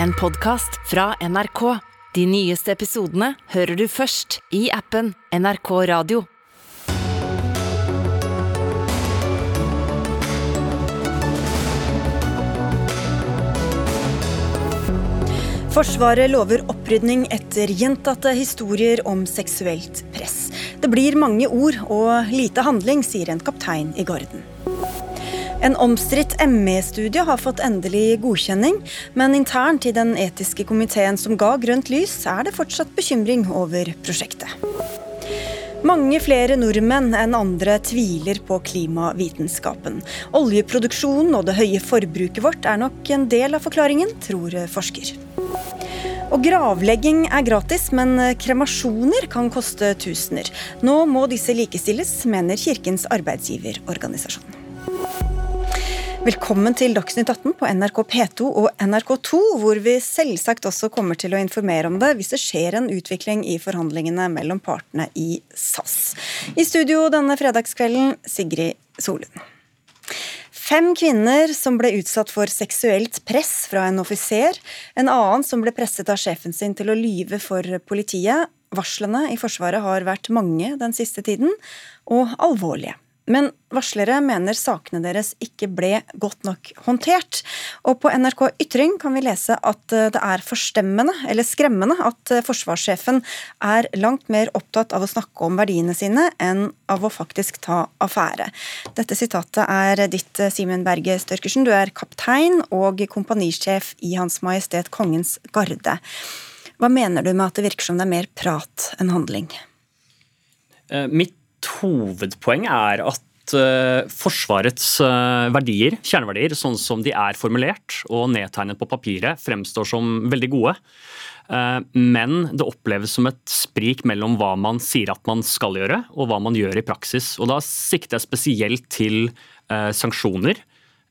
en podkast fra NRK. De nyeste episodene hører du først i appen NRK Radio. Forsvaret lover opprydning etter gjentatte historier om seksuelt press. Det blir mange ord og lite handling, sier en kaptein i Garden. En omstridt ME-studie har fått endelig godkjenning, men internt i den etiske komiteen som ga grønt lys, er det fortsatt bekymring over prosjektet. Mange flere nordmenn enn andre tviler på klimavitenskapen. Oljeproduksjonen og det høye forbruket vårt er nok en del av forklaringen, tror forsker. Og Gravlegging er gratis, men kremasjoner kan koste tusener. Nå må disse likestilles, mener Kirkens arbeidsgiverorganisasjon. Velkommen til Dagsnytt 18 på NRK P2 og NRK2, hvor vi selvsagt også kommer til å informere om det hvis det skjer en utvikling i forhandlingene mellom partene i SAS. I studio denne fredagskvelden, Sigrid Solund. Fem kvinner som ble utsatt for seksuelt press fra en offiser. En annen som ble presset av sjefen sin til å lyve for politiet. Varslene i Forsvaret har vært mange den siste tiden, og alvorlige. Men varslere mener sakene deres ikke ble godt nok håndtert. Og på NRK Ytring kan vi lese at det er forstemmende, eller skremmende, at forsvarssjefen er langt mer opptatt av å snakke om verdiene sine enn av å faktisk ta affære. Dette sitatet er ditt, Simen Berge Størkersen. Du er kaptein og kompanisjef i Hans Majestet Kongens Garde. Hva mener du med at det virker som det er mer prat enn handling? Mitt hovedpoeng er at uh, Forsvarets uh, verdier, kjerneverdier, sånn som de er formulert og nedtegnet på papiret, fremstår som veldig gode. Uh, men det oppleves som et sprik mellom hva man sier at man skal gjøre, og hva man gjør i praksis. Og Da sikter jeg spesielt til sanksjoner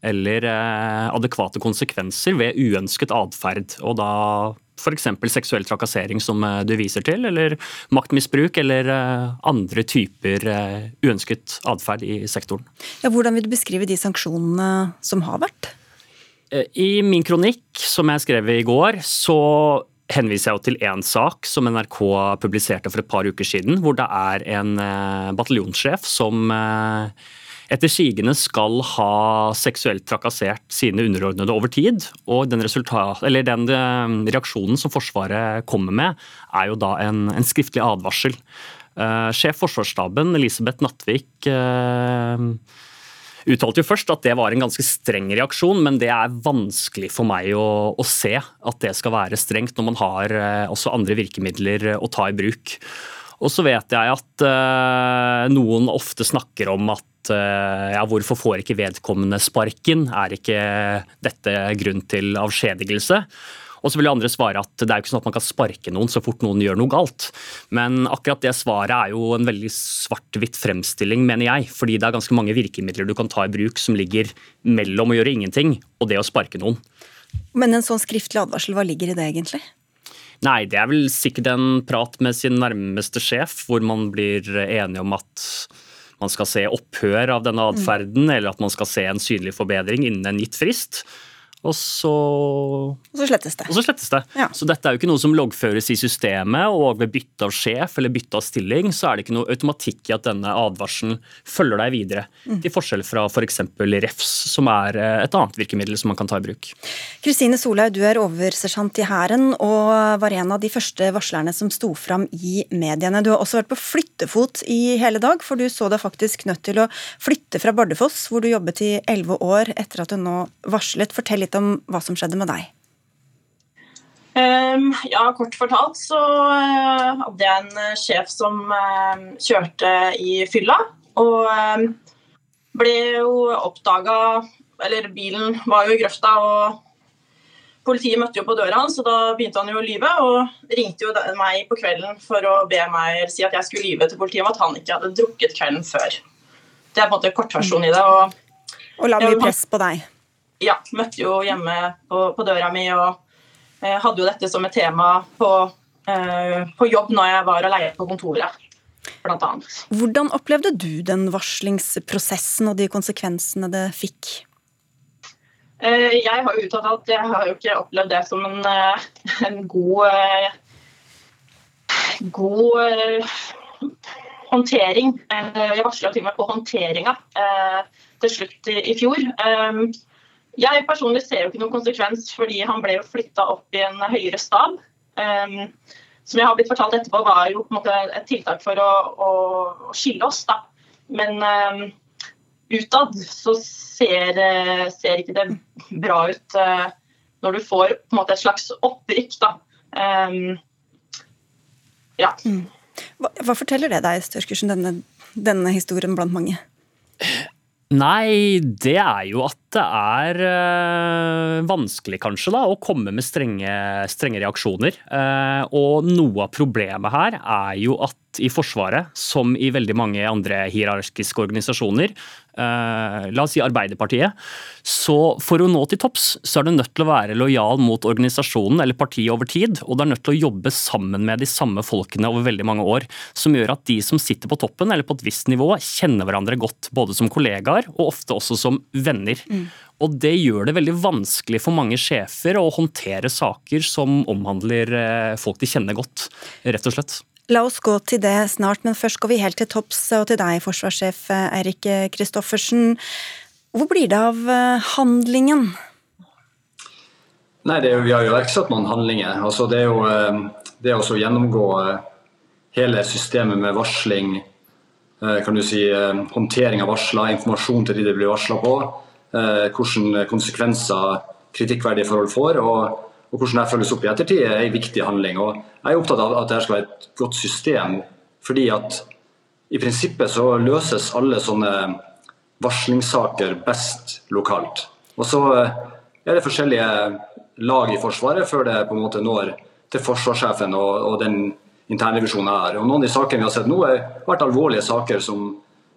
eller adekvate konsekvenser ved uønsket atferd. Og da f.eks. seksuell trakassering, som eh, du viser til, eller maktmisbruk eller eh, andre typer eh, uønsket atferd i sektoren. Ja, hvordan vil du beskrive de sanksjonene som har vært? I min kronikk som jeg skrev i går, så henviser jeg jo til én sak som NRK publiserte for et par uker siden, hvor det er en bataljonssjef som etter sigende skal ha seksuelt trakassert sine underordnede over tid. Og den, den eh, reaksjonen som Forsvaret kommer med, er jo da en, en skriftlig advarsel. Uh, sjef Forsvarsstaben, Elisabeth Nattvik, uh, uttalte jo først at det var en ganske streng reaksjon, men det er vanskelig for meg å, å se at det skal være strengt når man har uh, også andre virkemidler å ta i bruk. Og så vet jeg at noen ofte snakker om at Eh, ja, hvorfor får ikke vedkommende sparken? Er ikke dette grunn til avskjedigelse? Og så vil andre svare at det er jo ikke sånn at man kan sparke noen så fort noen gjør noe galt. Men akkurat det svaret er jo en veldig svart-hvitt fremstilling, mener jeg. Fordi det er ganske mange virkemidler du kan ta i bruk som ligger mellom å gjøre ingenting og det å sparke noen. Men en sånn skriftlig advarsel, hva ligger i det egentlig? Nei, det er vel sikkert en prat med sin nærmeste sjef, hvor man blir enige om at man skal se opphør av denne atferden, mm. eller at man skal se en synlig forbedring innen en gitt frist. Og så Og så slettes det. Og så slettes det. Ja. Så dette er jo ikke noe som loggføres i systemet, og ved bytte av sjef eller bytte av stilling, så er det ikke noe automatikk i at denne advarselen følger deg videre. Mm. Til forskjell fra f.eks. For refs, som er eh, et annet virkemiddel som man kan ta i bruk. Kristine Solhaug, du er oversersjant i Hæren og var en av de første varslerne som sto fram i mediene. Du har også vært på flyttefot i hele dag, for du så deg faktisk nødt til å flytte fra Bardufoss, hvor du jobbet i elleve år etter at du nå varslet. Fortell litt litt om hva som skjedde med deg. Um, ja, kort fortalt så uh, hadde jeg en uh, sjef som uh, kjørte i fylla. Og ble jo oppdaga Eller bilen var jo i grøfta, og politiet møtte jo på døra hans, og da begynte han jo å lyve. Og ringte jo meg på kvelden for å be meg si at jeg skulle lyve til politiet om at han ikke hadde drukket kvelden før. Det er på en måte kortversjonen i det. Og, og la mye press på deg? Ja, møtte jo hjemme på, på døra mi og eh, hadde jo dette som et tema på, eh, på jobb når jeg var alene på kontoret. Blant annet. Hvordan opplevde du den varslingsprosessen og de konsekvensene det fikk? Jeg har uttalt at jeg har jo ikke opplevd det som en, en god, god håndtering. Jeg varsla til og med på håndteringa til slutt i fjor. Jeg personlig ser jo ikke noen konsekvens, fordi han ble jo flytta opp i en høyere stab. Som jeg har blitt fortalt etterpå, var jo på en måte et tiltak for å, å, skille oss. da. Men utad så ser, eh, ser, ikke det bra ut uh, når du får på en måte et slags opprykk. Da. Um, ja. Mm. Hva, hva, forteller det deg, Størkersen, denne, denne historien blant mange? Nei, det er jo at det er øh, vanskelig kanskje da, å komme med strenge, strenge reaksjoner. Uh, og noe av problemet her er jo at i Forsvaret, som i veldig mange andre hierarkiske organisasjoner, la oss si Arbeiderpartiet, så for å nå til topps, så er du nødt til å være lojal mot organisasjonen eller partiet over tid, og du er nødt til å jobbe sammen med de samme folkene over veldig mange år, som gjør at de som sitter på toppen eller på et visst nivå, kjenner hverandre godt, både som kollegaer og ofte også som venner. Mm. Og det gjør det veldig vanskelig for mange sjefer å håndtere saker som omhandler eh, folk de kjenner godt, rett og slett. La oss gå til det snart, men først går vi helt til topps og til deg, forsvarssjef Eirik Kristoffersen. Hvor blir det av eh, handlingen? Nei, er, Vi har jo iverksatt noen handlinger. Altså, det er jo eh, det å gjennomgå eh, hele systemet med varsling, kan du si, håndtering av varsler, informasjon til de det blir varsla på, hvilke konsekvenser kritikkverdige forhold får. og og hvordan det følges opp i ettertid, er en viktig handling. Og jeg er opptatt av at dette skal være et godt system, fordi at i prinsippet så løses alle sånne varslingssaker best lokalt. Og så eh, er det forskjellige lag i Forsvaret før det på en måte når til forsvarssjefen og, og den internrevisjonen her. Og Noen av de sakene vi har sett nå, har vært alvorlige saker som,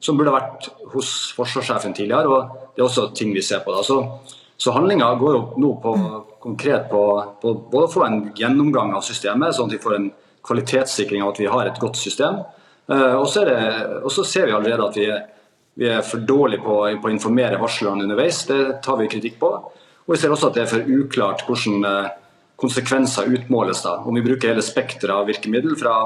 som burde vært hos forsvarssjefen tidligere. og Det er også ting vi ser på. da. Så, så handlinga går jo nå på konkret på, på både å få en gjennomgang av systemet, sånn at vi får en kvalitetssikring av at vi har et godt system. Uh, og, så ser vi allerede at vi er, vi er for dårlige på, på, å informere varslerne underveis. Det tar vi kritikk på. Og vi ser også at det er for uklart hvordan uh, konsekvenser utmåles. da, Om vi bruker hele spekteret av virkemiddel, fra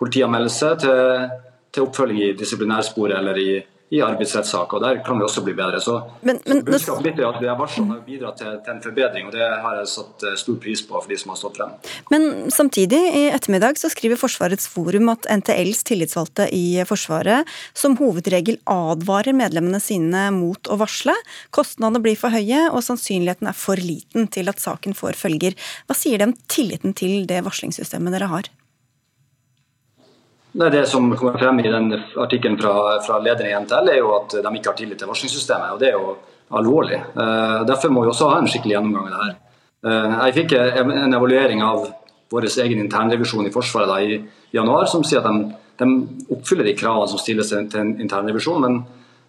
politianmeldelse til, til oppfølging i disiplinærsporet eller i i arbeidsrettssaker. Der kan vi også bli bedre. Så, men, men, så budskapet mitt er at vi har varslene har bidratt til, til, en forbedring, og det har jeg satt eh, stor pris på for de som har stått frem. Men samtidig, i ettermiddag så skriver Forsvarets forum at NTLs tillitsvalgte i Forsvaret som hovedregel advarer medlemmene sine mot å varsle. Kostnadene blir for høye, og sannsynligheten er for liten til at saken får følger. Hva sier det om tilliten til det varslingssystemet dere har? Nei, Det som kommer frem i den artikkelen fra, fra lederen i NTL, er jo at de ikke har tillit til varslingssystemet. og Det er jo alvorlig. Uh, derfor må vi også ha en skikkelig gjennomgang av det her. Uh, jeg fikk en evaluering av vår egen internrevisjon i Forsvaret da, i januar, som sier at de, de, oppfyller de kravene som stilles til en internrevisjon. Men,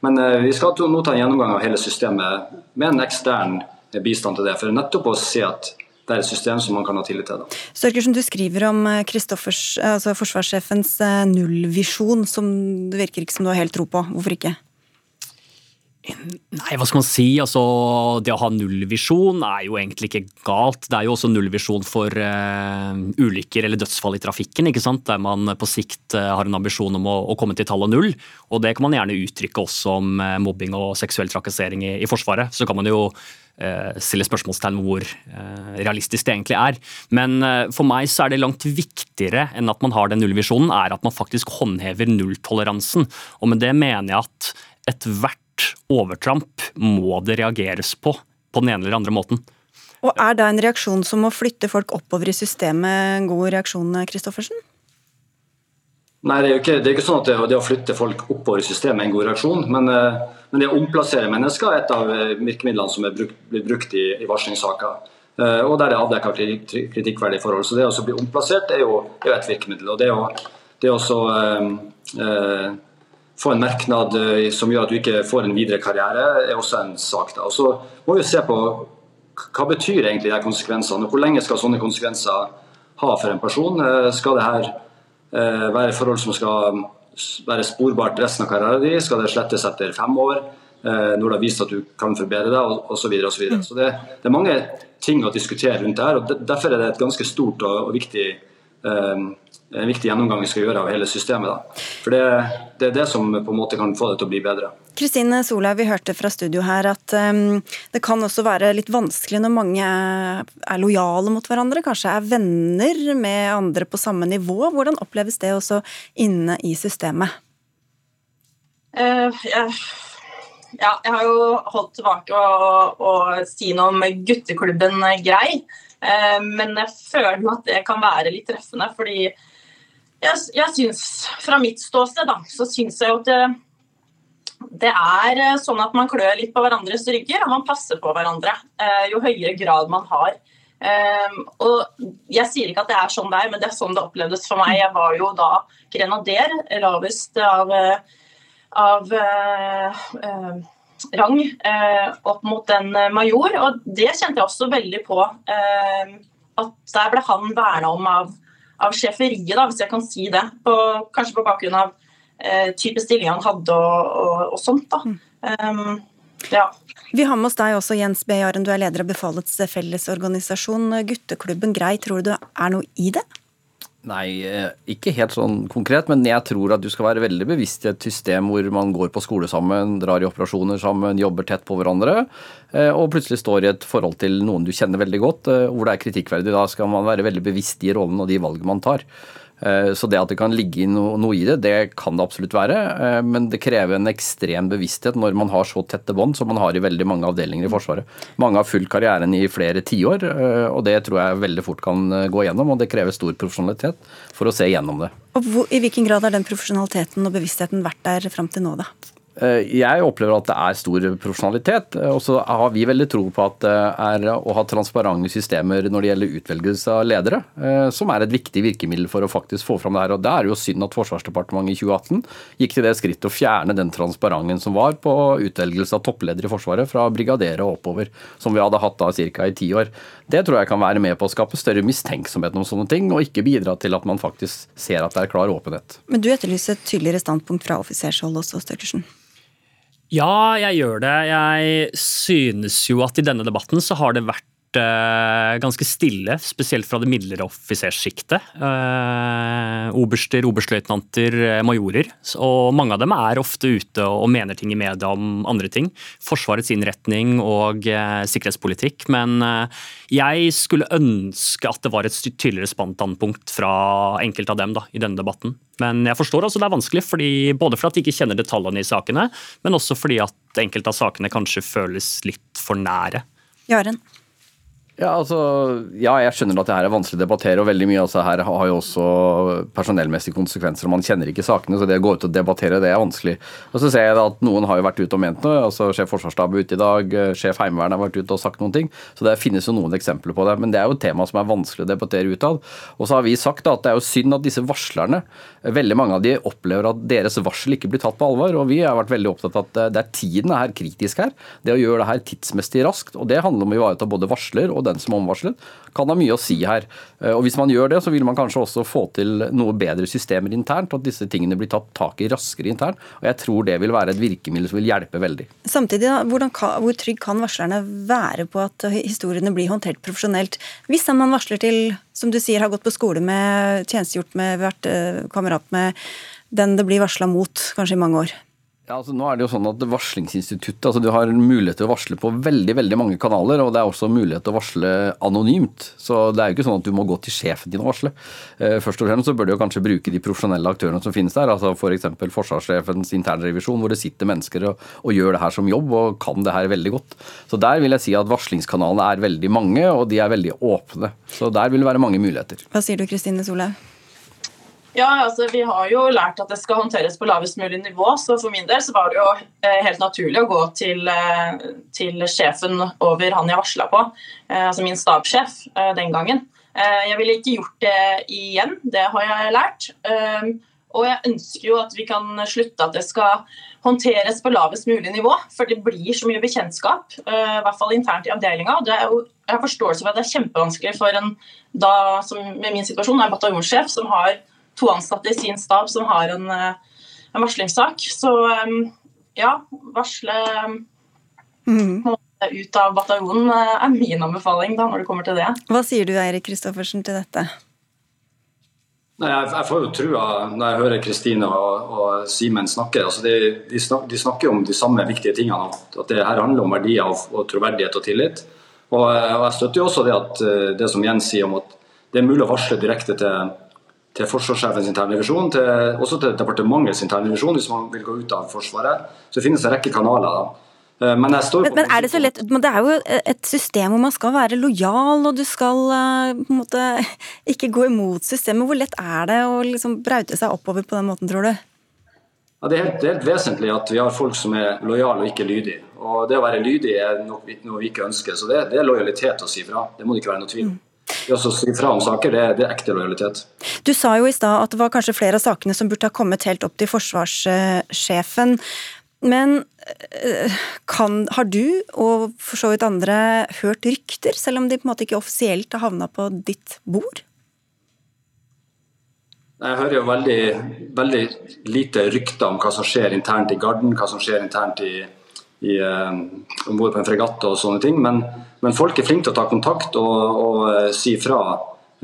men uh, vi skal nå ta en gjennomgang av hele systemet med en ekstern bistand til det, for nettopp å se at det er et system som man kan ha tillit til. Størkersen, du skriver om eh, altså forsvarssjefens eh, nullvisjon, som det virker ikke som du har helt tro på. Hvorfor ikke? Nei, hva skal man si? Altså, det å ha nullvisjon er jo egentlig ikke galt. Det er jo også nullvisjon for uh, ulykker eller dødsfall i trafikken, ikke sant? der man på sikt uh, har en ambisjon om å, å, komme til tallet null. Og det kan man gjerne uttrykke også om uh, mobbing og seksuell trakassering i, i Forsvaret. Så kan man jo stille spørsmålstegn hvor realistisk det egentlig er. Men for meg så er det langt viktigere enn at man har den nullvisjonen, er at man faktisk håndhever nulltoleransen. Og med det mener jeg at ethvert overtramp må det reageres på, på den ene eller andre måten. Og Er da en reaksjon som å flytte folk oppover i systemet en god reaksjon, Kristoffersen? Nei, det er jo ikke, er ikke sånn at det, det, å flytte folk oppover i systemet er en god reaksjon. Men, eh, men, det å omplassere mennesker er et av eh, virkemidlene som brukt, blir brukt i, i varslingssaker. Eh, og der det er avdekka kritikkverdige forhold. Så det å bli omplassert er jo, er et virkemiddel. Og det å, det å eh, få en merknad som gjør at du ikke får en videre karriere, er også en sak. Da. Og Så må vi se på hva betyr egentlig de konsekvensene, og hvor lenge skal sånne konsekvenser ha for en person. Skal det her være forhold som skal være sporbart resten av karrieren din? Skal det slettes etter fem år? når det har vist at du kan forbedre deg, osv. Så, videre, og så, videre. så det, det, er mange ting å diskutere rundt det her. og Derfor er det et ganske stort og, og viktig en viktig gjennomgang vi skal gjøre av hele systemet. Da. For det, det, er det som på en måte kan få det til å bli bedre. Kristine Solhaug, vi hørte fra studio her at um, det kan også være litt vanskelig når mange er lojale mot hverandre, kanskje er venner med andre på samme nivå. Hvordan oppleves det også inne i systemet? Uh, yeah. ja, jeg har jo holdt tilbake å si noe om gutteklubben Grei. Uh, men jeg føler at det kan være litt treffende, fordi jeg, jeg syns, fra mitt ståsted, da, så syns jeg jo at det, det, er eh, sånn at man klør litt på hverandres rygger, og man passer på hverandre eh, jo høyere grad man har. Og Jeg sier ikke at det er sånn det er, men det er sånn det opplevdes for meg. Jeg var jo da grenader, lavest av, av rang, uh, opp mot en major. Og det kjente jeg også veldig på. at der ble han verna om av av sjeferiet, da, hvis jeg kan si det. På, kanskje på bakgrunn av eh, type stilling han hadde og, og, og sånt. da. Um, ja. Vi har med oss deg også, Jens B. Jaren. Du er leder av Befalets fellesorganisasjon. Gutteklubben Grei, tror du det er noe i det? Nei, eh, ikke helt sånn konkret, men jeg tror at du skal være veldig bevisst i et system hvor man går på skole sammen, drar i operasjoner sammen, jobber tett på hverandre, eh, og plutselig står i et forhold til noen du kjenner veldig godt, eh, hvor det er kritikkverdig. Da skal man være veldig bevisst i rollen og de valgene man tar. Eh, så det at det kan ligge noe, noe i det, det kan det absolutt være. Eh, men det krever en ekstrem bevissthet når man har så tette bånd som man har i veldig mange avdelinger i Forsvaret. Mange har fulgt karrieren i flere tiår, eh, og det tror jeg veldig fort kan gå gjennom. Og det krever stor profesjonalitet for å se gjennom det. Og hvor, I hvilken grad har den profesjonaliteten og bevisstheten vært der fram til nå, da? Eh, jeg opplever at det er stor profesjonalitet. Og så har vi veldig tro på at det er å ha transparente systemer når det gjelder utvelgelse av ledere, eh, som er et viktig virkemiddel for å faktisk få fram det her. Og Det er jo synd at Forsvarsdepartementet i 2018 gikk til det skrittet å fjerne den transparenten som var på utvelgelse av toppledere i Forsvaret, fra brigadere og oppover, som vi hadde hatt da ca. i ti år. Det tror jeg kan være med på å skape større mistenksomhet om sånne ting, og ikke bidra til at man faktisk ser at det er klar åpenhet. Men du etterlyser et tydeligere standpunkt fra offisershold også, Støkkersen? Ja, jeg gjør det. Jeg synes jo at i denne debatten så har det vært ganske stille, spesielt fra det midlere offiserssjiktet. Eh, oberster, oberstløytnanter, eh, majorer. Og mange av dem er ofte ute og mener ting i media om andre ting. Forsvarets innretning og sikkerhetspolitikk. Men jeg skulle ønske at det var et tydeligere standpunkt fra enkelte av dem da, i denne debatten. Men jeg forstår altså det er vanskelig, fordi, både fordi de ikke kjenner detaljene i sakene, men også fordi at enkelte av sakene kanskje føles litt for nære. Jaren? Ja, altså, ja, jeg skjønner at det her er vanskelig å debattere, og veldig mye av det her har jo også personellmessige konsekvenser. og Man kjenner ikke sakene, så det å gå ut og debattere det er vanskelig. Og Så ser jeg at noen har jo vært ute og ment noe. altså Sjef Forsvarsstaben ute i dag, sjef Heimevernet har vært ute og sagt noen ting. Så det finnes jo noen eksempler på det. Men det er jo et tema som er vanskelig å debattere utad. Og så har vi sagt da, at det er jo synd at disse varslerne, veldig mange av de opplever at deres varsel ikke blir tatt på alvor. Og vi har vært veldig opptatt av at det er tiden er kritisk her. Det å gjøre det her tidsmessig raskt. Og det handler om å ivareta både varsler og den som omvarslet, kan ha mye å si her. Eh, og Hvis man gjør det, så vil man kanskje også få til noe bedre systemer internt, og at disse tingene blir tatt tak i raskere internt. Og Jeg tror det vil være et virkemiddel som vil hjelpe veldig. Samtidig, da, kan, Hvor trygg kan varslerne være på at historiene blir håndtert profesjonelt? Hvis man varsler til, som du sier, har gått på skole med, tjenestegjort med, vært eh, kamerat med den det blir varsla mot, kanskje i mange år? Ja, altså nå er det jo sånn at Varslingsinstituttet altså du har mulighet til å varsle på veldig veldig mange kanaler, og det er også mulighet til å varsle anonymt. Så det er jo ikke sånn at du må gå til sjefen din og varsle. Eh, først og fremst så bør du jo kanskje bruke de profesjonelle aktørene som finnes der. altså F.eks. forsvarssjefens internrevisjon, hvor det sitter mennesker og, og, gjør det her som jobb og kan det her veldig godt. Så der vil jeg si at varslingskanalene er veldig mange, og de er veldig åpne. Så der vil det være mange muligheter. Hva sier du Kristine Solhaug? Ja, altså Vi har jo lært at det skal håndteres på lavest mulig nivå. Så for min del så var det jo eh, helt naturlig å gå til, eh, til sjefen over han jeg varsla på. Eh, altså min stabssjef den gangen. Jeg ville ikke gjort det igjen, det har jeg lært. Og jeg ønsker jo at vi kan slutte at det skal håndteres på lavest mulig nivå. For det blir så mye bekjentskap, i hvert fall internt i avdelinga. Jeg har forståelse for at det er kjempevanskelig for en da, som med min situasjon, er bataljonssjef som har to ansatte i sin stab som har en, eh, en varslingssak. Så um, ja, varsle mm. ut av bataljonen er min anbefaling da, når det kommer til det. Hva sier du Eirik Kristoffersen til dette? Nei, jeg, jeg, får jo trua når jeg hører Kristine og, og Simen snakke. Altså de, de, snakker, de, snakker om de samme viktige tingene. At det her handler om verdier og, og troverdighet og tillit. Og, og, Jeg støtter jo også det, at, eh, det som Jens sier om at det er mulig å varsle direkte til, til forsvarssjefens internrevisjon, til, også til departementets internrevisjon hvis man vil gå ut av Forsvaret. Så det finnes en rekke kanaler. da. Eh, men, men, men, er det så lett Men det er jo et system hvor man skal være lojal, og du skal eh, på en måte ikke gå imot systemet. Hvor lett er det å liksom braute seg oppover på den måten, tror du? Ja, det, er helt, det, er helt, vesentlig at vi har folk som er lojale og ikke lydige. Og Det å være lydig er noe vi ikke ønsker. Så det, det, er lojalitet å si fra. Det må det ikke være noe tvil om. Mm. Det å si fra om saker, det, det, er ekte lojalitet. Du sa jo i stad at det var kanskje flere av sakene som burde ha kommet helt opp til forsvarssjefen. Men eh, kan, har du, og for så vidt andre, hørt rykter, selv om de på en måte ikke offisielt har havna på ditt bord? Jeg hører jo veldig, veldig lite rykter om hva som skjer internt i Garden, hva som skjer internt i, i, um, om bord på en fregatt og sånne ting. Men, men, folk er flinke til å ta kontakt og, og uh, si fra.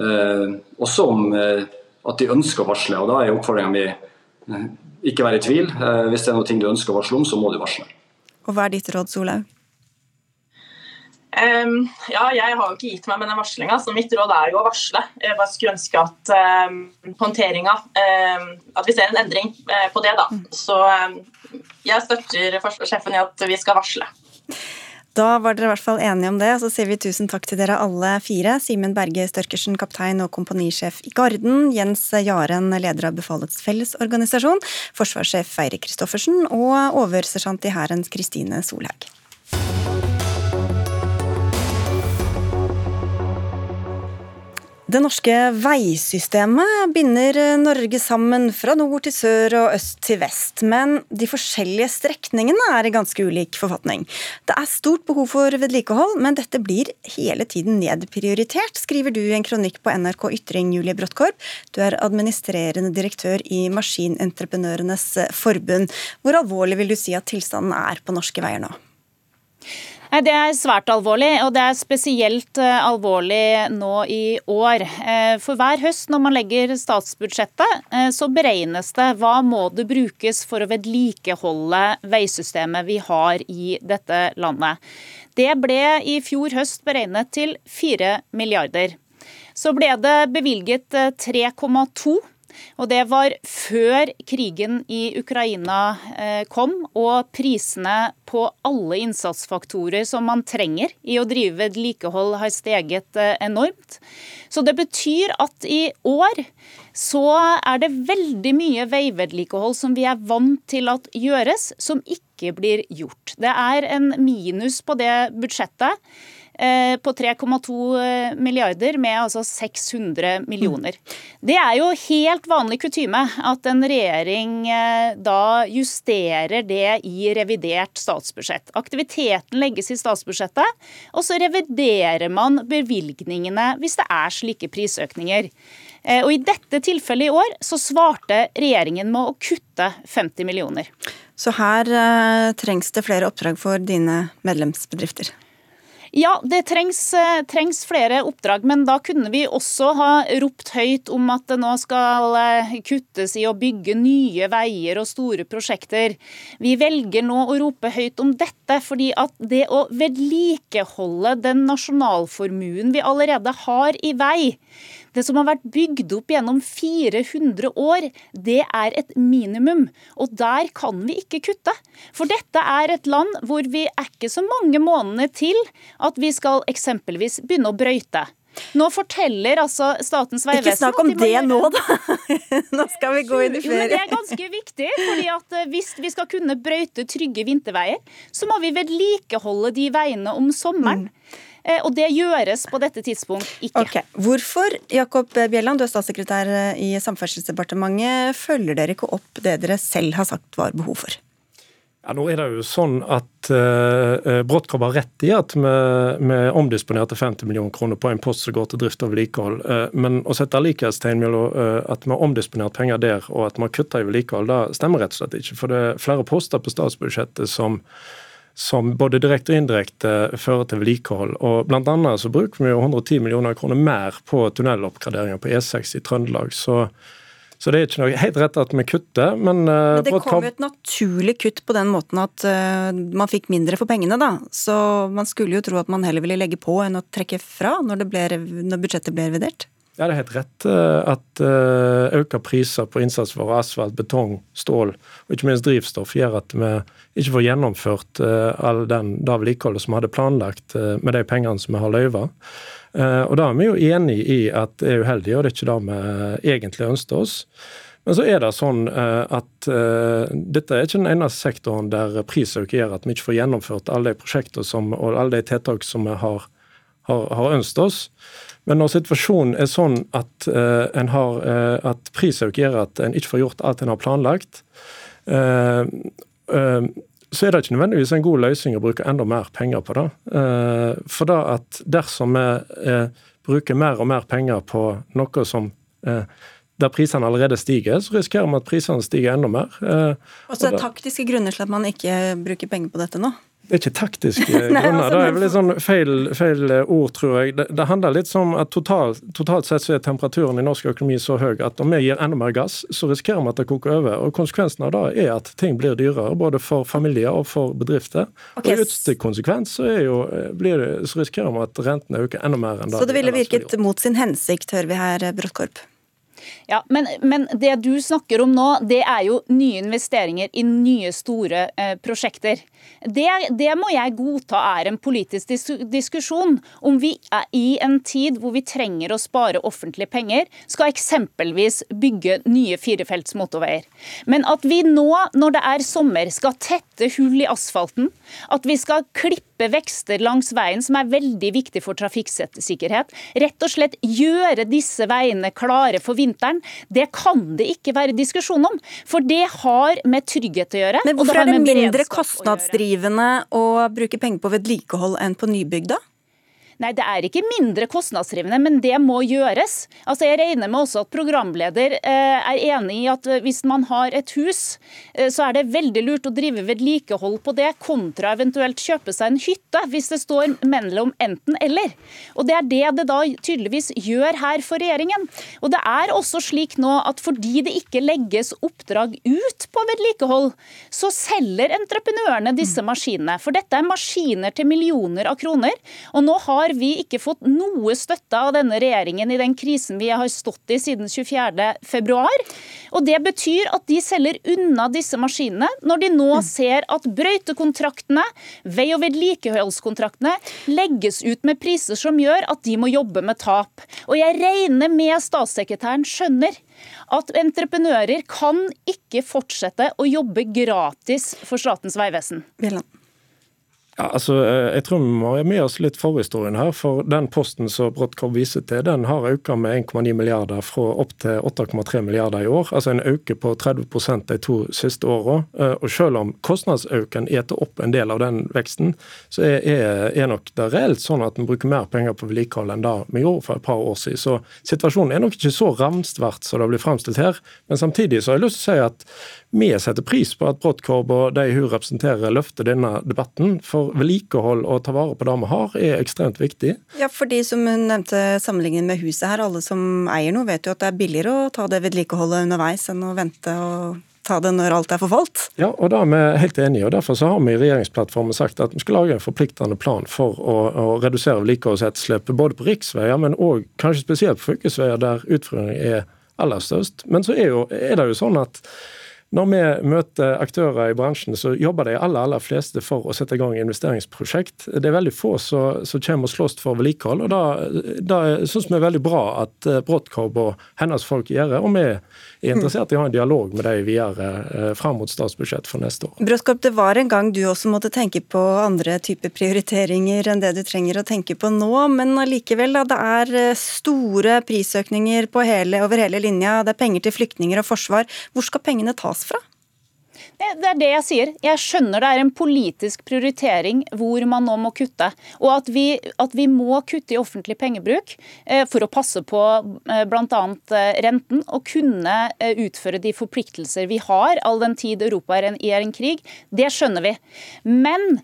Eh, også om eh, at de ønsker å varsle. og Da er oppfordringa mi ikke være i tvil. Eh, hvis det er noe du ønsker å varsle om, så må du varsle. Og Hva er ditt råd, Solhaug? Um, ja, jeg har jo ikke gitt meg med den varslinga, så mitt råd er jo å varsle. Jeg bare skulle ønske at um, håndteringa um, At vi ser en endring uh, på det, da. Mm. Så jeg støtter forsvarssjefen i at vi skal varsle. Da var dere i hvert fall enige om det, og så sier vi tusen takk til dere alle fire. Simen Berge Størkersen, kaptein og kompanisjef i Garden. Jens Jaren, leder av Befalets Fellesorganisasjon. Forsvarssjef Eirik Kristoffersen og oversersjant i Hærens Kristine Solhaug. Det norske veisystemet binder Norge sammen fra nord til sør og øst til vest, men de forskjellige strekningene er i ganske ulik forfatning. Det er stort behov for vedlikehold, men dette blir hele tiden nedprioritert, skriver du i en kronikk på NRK Ytring, Julie Bråttkorp. Du er administrerende direktør i Maskinentreprenørenes forbund. Hvor alvorlig vil du si at tilstanden er på norske veier nå? Det er svært alvorlig, og det er spesielt eh, alvorlig nå i år. Eh, for hver høst når man legger statsbudsjettet, eh, så beregnes det hva må det brukes for å vedlikeholde veisystemet vi har i dette landet. Det ble i fjor høst beregnet til 4 milliarder. Så ble det bevilget 3,2 og det var før krigen i Ukraina eh, kom og prisene på alle innsatsfaktorer som man trenger i å drive vedlikehold har steget eh, enormt. Så det betyr at i år så er det veldig mye veivedlikehold som vi er vant til at gjøres, som ikke blir gjort. Det er en minus på det budsjettet. Eh, på 3,2 eh, milliarder med altså 600 millioner. Det er jo helt vanlig kutyme at en regjering eh, da justerer det i revidert statsbudsjett. Aktiviteten legges i statsbudsjettet, og så reviderer man bevilgningene hvis det er slike prisøkninger. Og I dette tilfellet i år så svarte regjeringen med å kutte 50 millioner. Så her trengs det flere oppdrag for dine medlemsbedrifter? Ja, det trengs, eh, trengs, flere oppdrag, men da kunne vi også ha ropt høyt om at det nå skal eh, kuttes i å bygge nye veier og store prosjekter. Vi velger nå å rope høyt om dette, fordi at det å vedlikeholde den nasjonalformuen vi allerede har i vei, det som har vært bygd opp gjennom 400 år, det er et minimum. Og der kan vi ikke kutte. For dette er et land hvor vi er ikke så mange månedene til at vi skal eksempelvis begynne å brøyte. Nå forteller altså Statens vegvesen Ikke snakk om det nå, da! nå skal vi gå inn i ferie. Jo, det er ganske viktig. fordi at eh, Hvis vi skal kunne brøyte trygge vinterveier, så må vi vedlikeholde de veiene om sommeren. Mm. Eh, og det gjøres på dette tidspunkt ikke. Okay. Hvorfor Jakob Bjelland, du er statssekretær i Samferdselsdepartementet, følger dere ikke opp det dere selv har sagt var behov for? Ja, nå er det jo sånn at uh, Bråttkorp har rett i at vi, vi omdisponerte 50 millioner kroner på en post som går til drift og vedlikehold. Uh, men å sette likhetstegn mellom uh, at vi har omdisponert penger der og at vi har kutta i vedlikehold, det stemmer rett og slett ikke. For det er flere poster på statsbudsjettet som, som både direkte og indirekte fører til vedlikehold. Og blant annet så bruker vi jo 110 millioner kroner mer på tunneloppgraderinger på E6 i Trøndelag. så så det er ikke noe helt rett at vi kutter, men, uh, men Det kom jo et naturlig kutt på den måten at uh, man fikk mindre for pengene, da. Så man skulle jo tro at man heller ville legge på enn å trekke fra når, ble, når budsjettet ble revidert. Ja, det er helt rett uh, at økte priser på innsatsvarer, asfalt, betong, stål og ikke minst drivstoff gjør at vi ikke får gjennomført all den det vedlikeholdet som vi hadde planlagt med de pengene som vi har løyva. Eh, og da er vi jo enig i at det er uheldig, og det er ikke det vi egentlig ønsker oss. Men så er det sånn eh, at dette er ikke den eneste sektoren der prisøkning gjør at vi ikke får gjennomført alle de prosjekter og alle de tiltak som vi har, har, har ønsket oss. Men når situasjonen er sånn at, en har, uh, at prisøkning gjør at en ikke får gjort alt en har planlagt, så er det ikke nødvendigvis en god løsning å bruke enda mer penger på det. Eh, for da at dersom vi eh, bruker mer og mer penger på noe som eh, der prisene allerede stiger, så risikerer vi at prisene stiger enda mer. Og så er det taktiske grunner til at man ikke bruker penger på dette nå? Det er ikke taktiske grunner. Altså, det er vel litt sånn feil, feil, ord, tror jeg. Det, det handler litt om at totalt, totalt sett så er temperaturen i norsk økonomi så høy at om vi gir enda mer gass, så risikerer vi at det koker over. Og Konsekvensen av det er at ting blir dyrere, både for familier og for bedrifter. Okay. Og I ytterste konsekvens så, jo, det, så, risikerer vi at rentene øker enda mer enn det. Så det ville virket mot sin hensikt, hører vi her, Bråttkorp? Ja, men, men, det du snakker om nå, det er jo nye investeringer i nye, store eh, prosjekter. Det, det, må jeg godta er en politisk dis diskusjon. Om vi er i en tid hvor vi trenger å spare offentlige penger, skal eksempelvis bygge nye firefelts motorveier. Men at vi nå, når det er sommer, skal tette hull i asfalten, at vi skal klippe vekster langs veien, som er veldig viktig for trafikksikkerhet, rett og slett gjøre disse veiene klare for vinteren, det kan det ikke være diskusjon om. For det har med trygghet å gjøre. Men hvorfor er det mindre kostnadsdrivende å bruke penger på vedlikehold enn på nybygg, da? Nei, det er ikke mindre kostnadsdrivende, men det må gjøres. Altså, Jeg regner med også at programleder eh, er enig i at eh, hvis man har et hus, eh, så er det veldig lurt å drive vedlikehold på det, kontra eventuelt kjøpe seg en hytte, hvis det står mellom enten-eller. Og Det er det det da tydeligvis gjør her for regjeringen. Og det er også slik nå at fordi det ikke legges oppdrag ut på vedlikehold, så selger entreprenørene disse maskinene. For dette er maskiner til millioner av kroner. Og nå har har vi ikke fått noe støtte av denne regjeringen i den krisen vi har stått i siden 24.2. Og det betyr at de selger unna disse maskinene når de nå mm. ser at brøytekontraktene, vei- og vedlikeholdskontraktene legges ut med priser som gjør at de må jobbe med tap. Og jeg regner med statssekretæren skjønner at entreprenører kan ikke fortsette å jobbe gratis for Statens vegvesen. Bjelland. Ja, altså, eh, jeg tror vi må ha med oss litt forhistorien her. For den posten som Bråttkorp viser til, den har økt med 1,9 milliarder fra opp til 8,3 milliarder i år. Altså en øke på 30 de to siste åra. Eh, og selv om kostnadsøkningen eter opp en del av den veksten, så er, er nok det reelt sånn at en bruker mer penger på vedlikehold enn det vi gjorde for et par år siden. Så situasjonen er nok ikke så ramstvert som det blir fremstilt her. Men samtidig så har jeg lyst til å si at vi setter pris på at Brottkorb og de hun representerer, løfter denne debatten. For vedlikehold og ta vare på det vi har, er ekstremt viktig. Ja, for de som nevnte sammenligningen med huset her, alle som eier noe, vet jo at det er billigere å ta det vedlikeholdet underveis enn å vente og ta det når alt er forfalt. Ja, og da er vi helt enige. og Derfor så har vi i regjeringsplattformen sagt at vi skal lage en forpliktende plan for å, å redusere vedlikeholdsetterslepet både på riksveier, men òg kanskje spesielt på fylkesveier der utfordringen er aller størst. Men så er, jo, er det jo sånn at når vi møter aktører i bransjen, så jobber de aller, aller fleste for å sette i gang investeringsprosjekt. Det er veldig få som, kommer og slåss for vedlikehold. og Da, da syns vi er veldig bra at eh, og hennes folk gjør det. Og vi er interessert i å ha en dialog med dem videre eh, fram mot statsbudsjett for neste år. Bråttkorb, det var en gang du også måtte tenke på andre typer prioriteringer enn det du trenger å tenke på nå, men allikevel, da. Det er eh, store prisøkninger hele, over hele linja. Det er penger til flyktninger og forsvar. Hvor skal pengene tas fra? Det, er det jeg sier. Jeg skjønner det er en politisk prioritering hvor man nå må kutte. Og at vi, at vi må kutte i offentlig pengebruk eh, for å passe på eh, bl.a. Eh, renten og kunne utføre de forpliktelser vi har, all den tid Europa er, er en krig, det skjønner vi. Men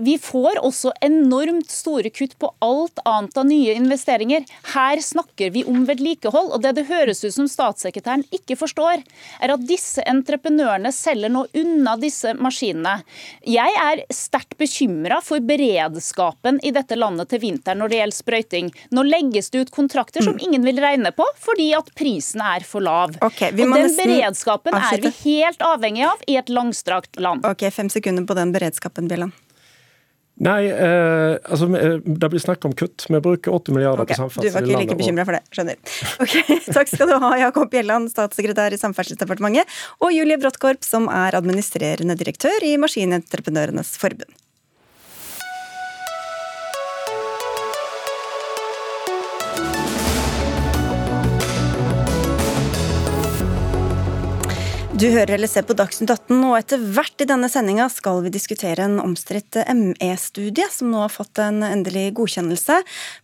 vi får også enormt store kutt på alt annet av nye investeringer. Her snakker vi om vedlikehold. og Det det høres ut som statssekretæren ikke forstår, er at disse entreprenørene selger nå unna disse maskinene. Jeg er sterkt bekymra for beredskapen i dette landet til vinteren når det gjelder sprøyting. Nå legges det ut kontrakter som mm. ingen vil regne på, fordi at prisen er for lav. Okay, og Den beredskapen er vi helt avhengig av i et langstrakt land. Ok, Fem sekunder på den beredskapen, Bjelland. Nei, eh, altså eh, det blir snakk om kutt. Vi bruker 80 milliarder okay, på samferdsel. Du var ikke like bekymra for det, skjønner. Ok, Takk skal du ha, Jakob Bjelland, statssekretær i Samferdselsdepartementet, og Julie Bråttkorp, som er administrerende direktør i Maskinentreprenørenes forbund. Du hører eller ser på Dagsnytt 18, og etter hvert i denne sendinga skal vi diskutere en omstridt ME-studie som nå har fått en endelig godkjennelse.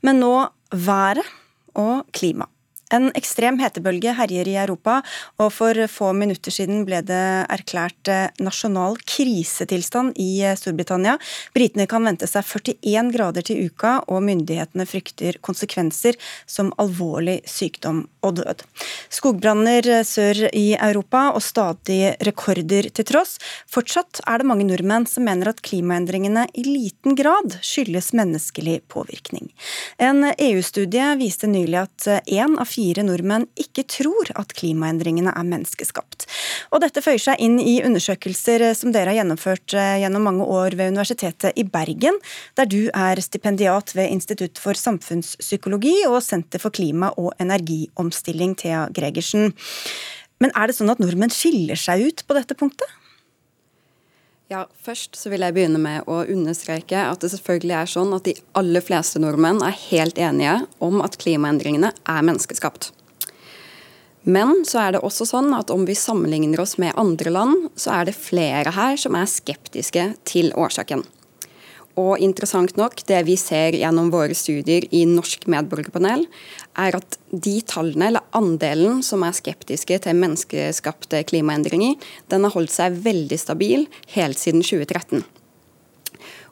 Men nå været og klima. En ekstrem hetebølge herjer i Europa, og for få minutter siden ble det erklært eh, nasjonal krisetilstand i eh, Storbritannia. Britene kan vente seg 41 grader til uka, og myndighetene frykter konsekvenser som alvorlig sykdom og død. Skogbranner eh, sør i Europa og stadig rekorder til tross. Fortsatt er det mange nordmenn som mener at klimaendringene i liten grad skyldes menneskelig påvirkning. En EU-studie viste nylig at én av fire nordmenn ikke tror at klimaendringene er menneskeskapt. Og dette føyer seg inn i undersøkelser som dere har gjennomført eh, gjennom mange år ved Universitetet i Bergen, der du er stipendiat ved Institutt for samfunnspsykologi og Senter for klima- og energiomstilling, Thea Gregersen. Men er det sånn at nordmenn skiller seg ut på dette punktet? Ja, Først så vil jeg begynne med å understreke at det selvfølgelig er sånn at de aller fleste nordmenn er helt enige om at klimaendringene er menneskeskapt. Men så er det også sånn at om vi sammenligner oss med andre land, så er det flere her som er skeptiske til årsaken. Og interessant nok, det vi ser gjennom våre studier i Norsk medborgerpanel, er at de tallene, eller andelen som er skeptiske til menneskeskapte klimaendringer, den har holdt seg veldig stabil helt siden 2013.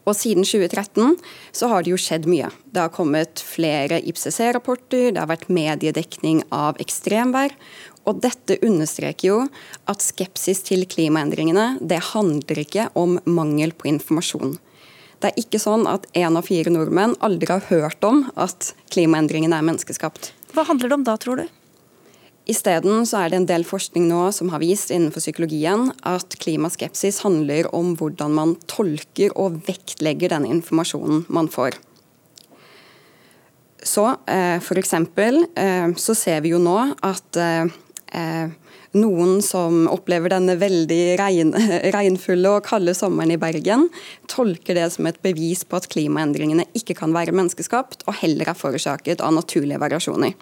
Og siden 2013 så har det jo skjedd mye. Det har kommet flere IPCC-rapporter, det har vært mediedekning av ekstremvær. Og dette understreker jo at skepsis til klimaendringene, det handler ikke om mangel på informasjon. Det er ikke sånn at én av fire nordmenn aldri har hørt om at klimaendringene er menneskeskapt. Hva handler det om da, tror du? Isteden så er det en del forskning nå som har vist innenfor psykologien at klimaskepsis handler om hvordan man tolker og vektlegger den informasjonen man får. Så for f.eks. Eh, så ser vi jo nå at eh, eh noen som opplever denne veldig regn, regnfulle og kalde sommeren i Bergen, tolker det som et bevis på at klimaendringene ikke kan være menneskeskapt, og heller er forårsaket av naturlige variasjoner.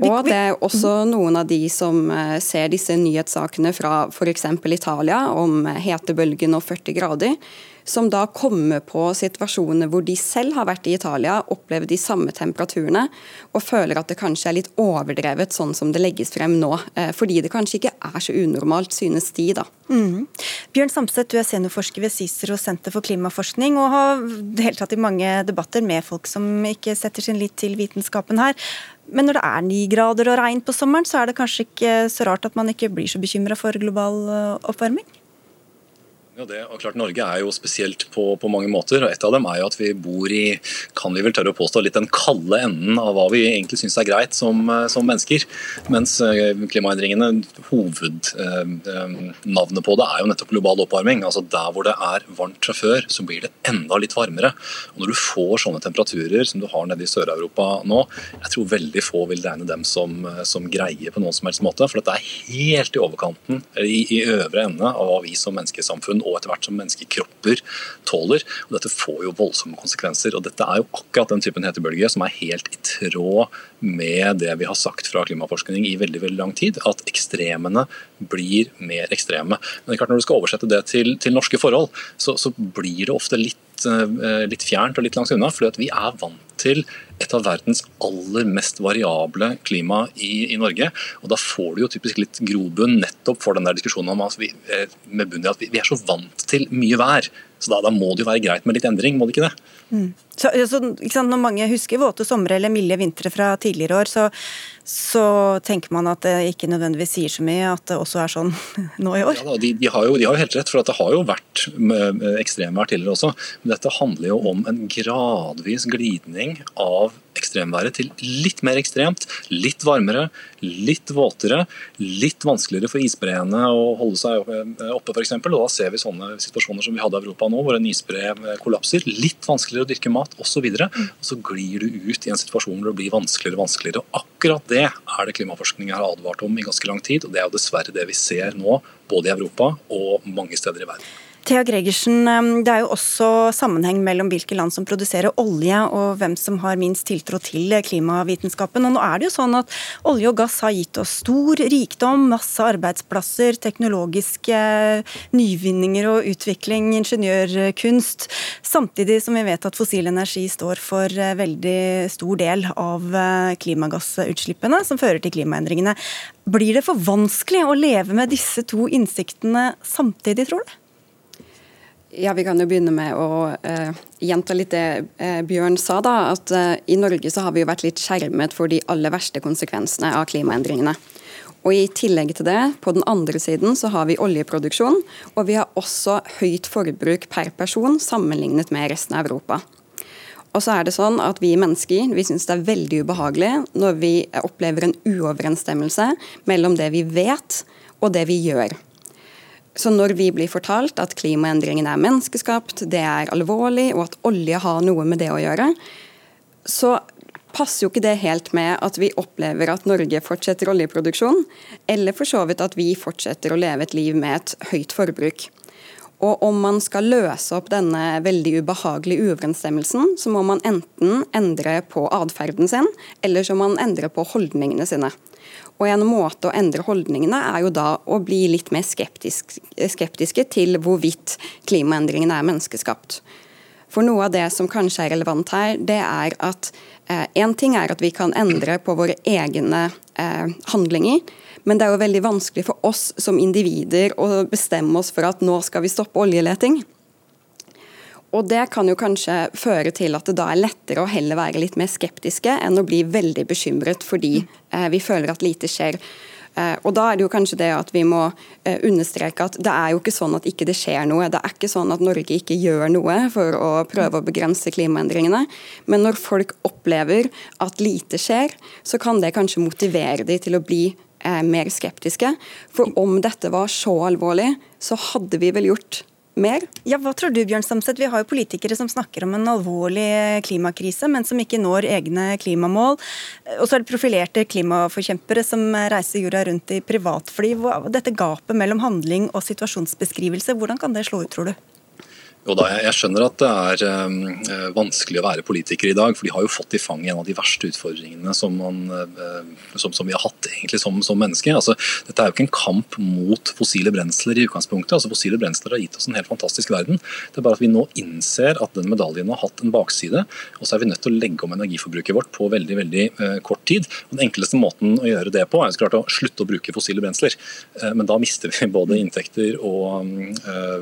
Og det er også noen av de som eh, ser disse nyhetssakene fra f.eks. Italia om hetebølgen og 40 grader, som da kommer på situasjoner hvor de selv har vært i Italia, opplevd de samme temperaturene, og føler at det kanskje er litt overdrevet sånn som det legges frem nå. Eh, fordi det kanskje ikke er så unormalt, synes de, da. Mm. Bjørn Samset, du er seniorforsker ved CICERO Senter for klimaforskning, og har deltatt i mange debatter med folk som ikke setter sin lit til vitenskapen her. Men når det er ni grader og regn på sommeren, så er det kanskje ikke så rart at man ikke blir så bekymra for global eh, oppvarming? Ja, det, og klart Norge er jo spesielt på, på, mange måter. og Et av dem er jo at vi bor i kan vi vel tørre å påstå, litt den kalde enden av hva vi egentlig syns er greit som, eh, som, mennesker. Mens eh, klimaendringene, hovednavnet eh, på det er jo nettopp global oppvarming. altså Der hvor det er varmt fra før, så blir det enda litt varmere. Og Når du får sånne temperaturer som du har nede i Sør-Europa nå, jeg tror veldig få vil regne dem som, som greier på noen som helst måte. For dette er helt i overkanten, i, i øvre ende av hva vi som menneskesamfunn og etter hvert som menneskekropper tåler. og Dette får jo voldsomme konsekvenser. og Dette er jo akkurat den typen hetebølge som er helt i tråd med det vi har sagt fra klimaforskning i veldig veldig lang tid, at ekstremene blir mer ekstreme. Men det er klart når du skal oversette det til, til norske forhold, så, så blir det ofte litt Eh, litt, fjernt og litt langt unna. fordi vi er vant til et av verdens aller mest variable klima i, i, Norge. og Da får du jo typisk litt grobunn nettopp for den der diskusjonen om altså vi, eh, med bunn i at vi, vi er så vant til mye vær. Så da, da, må det jo være greit med litt endring, må det ikke det? Mm. Så, så, sant, når mange husker våte somre eller milde vintre fra tidligere år, så, så, tenker man at det ikke nødvendigvis sier så mye at det også er sånn nå i år? Ja, de, de, har jo, de, har jo, helt rett, for det har jo vært ekstremvær tidligere også. Men dette handler jo om en gradvis glidning av ekstremværet til litt mer ekstremt, litt varmere, litt våtere, litt vanskeligere for isbreene å holde seg oppe f.eks. Da ser vi sånne situasjoner som vi hadde i Europa nå, hvor en isbre kollapser. Litt vanskeligere å dyrke mat osv. Og, og så glir du ut i en situasjon hvor det blir vanskeligere og vanskeligere. Og akkurat det er det klimaforskning har advart om i ganske lang tid, og det er jo dessverre det vi ser nå, både i Europa og mange steder i verden. Thea Gregersen, Det er jo også sammenheng mellom hvilke land som produserer olje og hvem som har minst tiltro til klimavitenskapen. Og nå er det jo sånn at Olje og gass har gitt oss stor rikdom, masse arbeidsplasser, teknologiske nyvinninger og utvikling, ingeniørkunst. Samtidig som vi vet at fossil energi står for veldig stor del av klimagassutslippene, som fører til klimaendringene. Blir det for vanskelig å leve med disse to innsiktene samtidig, tror du? Ja, Vi kan jo begynne med å uh, gjenta litt det uh, Bjørn sa. da, at uh, I Norge så har vi jo vært litt skjermet for de aller verste konsekvensene av klimaendringene. Og I tillegg til det, på den andre siden, så har vi oljeproduksjon. Og vi har også høyt forbruk per person sammenlignet med resten av Europa. Og så er det sånn at Vi mennesker vi syns det er veldig ubehagelig når vi opplever en uoverensstemmelse mellom det vi vet og det vi gjør. Så når vi blir fortalt at klimaendringene er menneskeskapt, det er alvorlig, og at olje har noe med det å gjøre, så passer jo ikke det helt med at vi opplever at Norge fortsetter oljeproduksjon, eller for så vidt at vi fortsetter å leve et liv med et høyt forbruk. Og om man skal løse opp denne veldig ubehagelige uoverensstemmelsen, så må man enten endre på atferden sin, eller så må man endre på holdningene sine. Og En måte å endre holdningene er jo da å bli litt mer skeptisk, skeptiske til hvorvidt klimaendringene er menneskeskapt. For noe av det som kanskje er relevant her, det er at én eh, ting er at vi kan endre på våre egne eh, handlinger, men det er jo veldig vanskelig for oss som individer å bestemme oss for at nå skal vi stoppe oljeleting. Og Det kan jo kanskje føre til at det da er lettere å heller være litt mer skeptiske enn å bli veldig bekymret fordi eh, vi føler at lite skjer. Eh, og Da er det jo kanskje det at vi må eh, understreke at det er jo ikke sånn at ikke det skjer noe. Det er ikke sånn at Norge ikke gjør noe for å prøve å begrense klimaendringene. Men når folk opplever at lite skjer, så kan det kanskje motivere dem til å bli mer skeptiske. For om dette var så alvorlig, så hadde vi vel gjort mer? Ja, hva tror du, Bjørn Stamset? Vi har jo politikere som snakker om en alvorlig klimakrise, men som ikke når egne klimamål. Og så er det profilerte klimaforkjempere som reiser jorda rundt i privatfly. Dette gapet mellom handling og situasjonsbeskrivelse, hvordan kan det slå ut, tror du? Jo da, Jeg skjønner at det er øh, vanskelig å være politiker i dag, for de har jo fått i fanget en av de verste utfordringene som, man, øh, som, som vi har hatt egentlig som, som mennesker. Altså, dette er jo ikke en kamp mot fossile brensler i utgangspunktet. Altså, fossile brensler har gitt oss en helt fantastisk verden. Det er bare at vi nå innser at den medaljen har hatt en bakside, og så er vi nødt til å legge om energiforbruket vårt på veldig veldig øh, kort tid. Og den enkleste måten å gjøre det på er så klart å slutte å bruke fossile brensler. men da mister vi både inntekter og,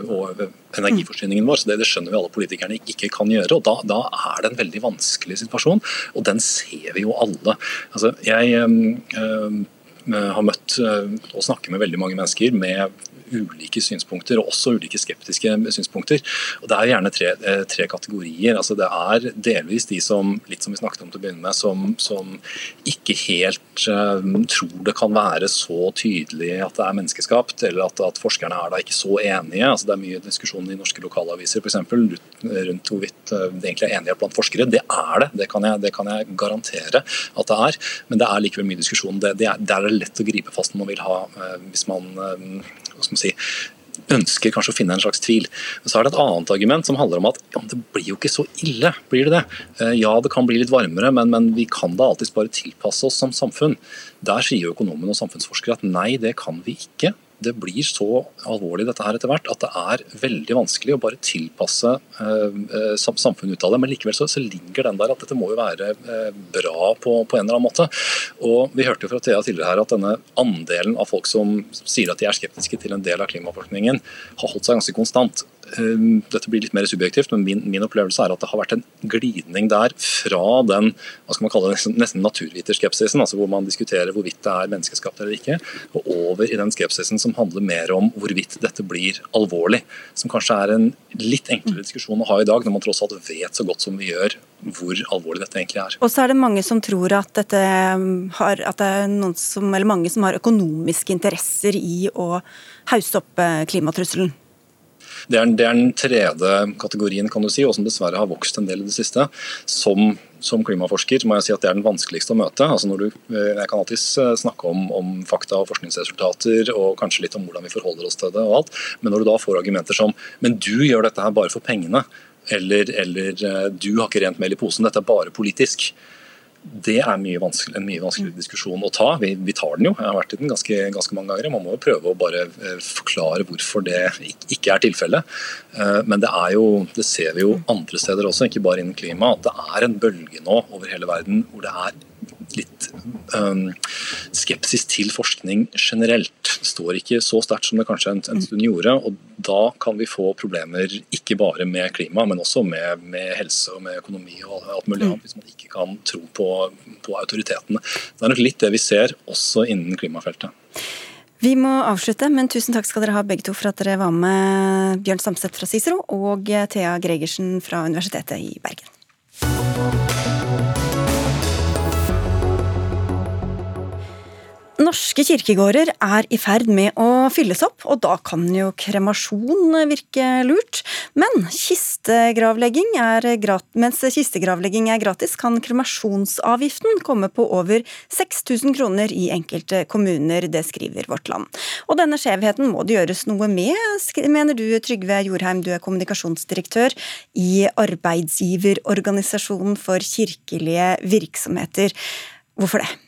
og energiforsyningen vår. så Det, det skjønner vi alle politikerne ikke kan gjøre. og da, da, er det en veldig vanskelig situasjon, og den ser vi jo alle. Altså, jeg øh, har møtt og snakket med veldig mange mennesker med ulike synspunkter, og også ulike skeptiske synspunkter. Og Det er gjerne tre, eh, tre kategorier. Altså Det er delvis de som litt som vi snakket om til å begynne med, som, som ikke helt uh, tror det kan være så tydelig at det er menneskeskapt, eller at, at forskerne er da ikke så enige. Altså Det er mye diskusjon i norske lokalaviser for eksempel, rundt hvorvidt uh, det egentlig er enighet blant forskere. Det er det, det kan, jeg, det kan jeg garantere at det er. Men det er likevel mye diskusjon. Det, det, er, det er lett å gripe fast når man vil ha, hvis man si, ønsker kanskje å finne en slags tvil. Så er det et annet argument som handler om at ja, det blir jo ikke så ille. blir det det? Eh, ja, det kan bli litt varmere, men, men vi kan da alltids bare tilpasse oss som samfunn. Der sier jo økonomen og samfunnsforskere at nei, det kan vi ikke det blir så alvorlig dette her etter hvert at det er veldig vanskelig å bare tilpasse eh, samfunnet ut av det. Men likevel så, så, ligger den der at dette må jo være eh, bra på, på, en eller annen måte. Og Vi hørte jo fra Thea tidligere her at denne andelen av folk som sier at de er skeptiske til en del av klimaforskningen, har holdt seg ganske konstant. Ehm, dette blir litt mer subjektivt, men min, min, opplevelse er at det har vært en glidning der fra den hva skal man kalle det, nesten naturviterskepsisen, altså hvor man diskuterer hvorvidt det er menneskeskapt eller ikke, og over i den skepsisen som handler mer om hvorvidt dette blir alvorlig. Som kanskje er en litt enklere diskusjon å ha i dag, når man tross alt vet så godt som vi gjør hvor alvorlig dette egentlig er. Og så er det mange som tror at, dette har, at det er noen som, eller mange som har økonomiske interesser i å hausse opp eh, klimatrusselen. Det er, det er, den tredje kategorien, kan du si, og som dessverre har vokst en del i det siste. Som, som klimaforsker må jeg si at det er den vanskeligste å møte. Altså du, eh, jeg kan alltid snakke om, om, fakta og forskningsresultater og kanskje litt om hvordan vi forholder oss til det, og alt, men når du da får argumenter som men du gjør dette her bare for pengene, eller, eller eh, du har ikke rent mel i posen, dette er bare politisk det er mye en mye vanskeligere diskusjon å ta. Vi, vi, tar den jo, jeg har vært i den ganske, ganske, mange ganger. Man må jo prøve å bare eh, forklare hvorfor det ikke er tilfellet. Eh, men det er jo, det ser vi jo andre steder også, ikke bare innen klima, at det er en bølge nå over hele verden hvor det er litt um, skepsis til forskning generelt. Det står ikke så sterkt som det kanskje en, en, stund gjorde. og Da kan vi få problemer ikke bare med klima, men også med, med helse og med økonomi og alt mulig annet, hvis man ikke kan tro på, på autoritetene. Det er nok litt det vi ser også innen klimafeltet. Vi må avslutte, men tusen takk skal dere ha begge to for at dere var med, Bjørn Samstedt fra Cicero og Thea Gregersen fra Universitetet i Bergen. Norske kirkegårder er i ferd med å fylles opp, og da kan jo kremasjon virke lurt. Men kistegravlegging er mens kistegravlegging er gratis, kan kremasjonsavgiften komme på over 6000 kroner i enkelte kommuner, det skriver Vårt Land. Og denne skjevheten må det gjøres noe med, mener du Trygve Jorheim, du er kommunikasjonsdirektør i Arbeidsgiverorganisasjonen for kirkelige virksomheter. Hvorfor det?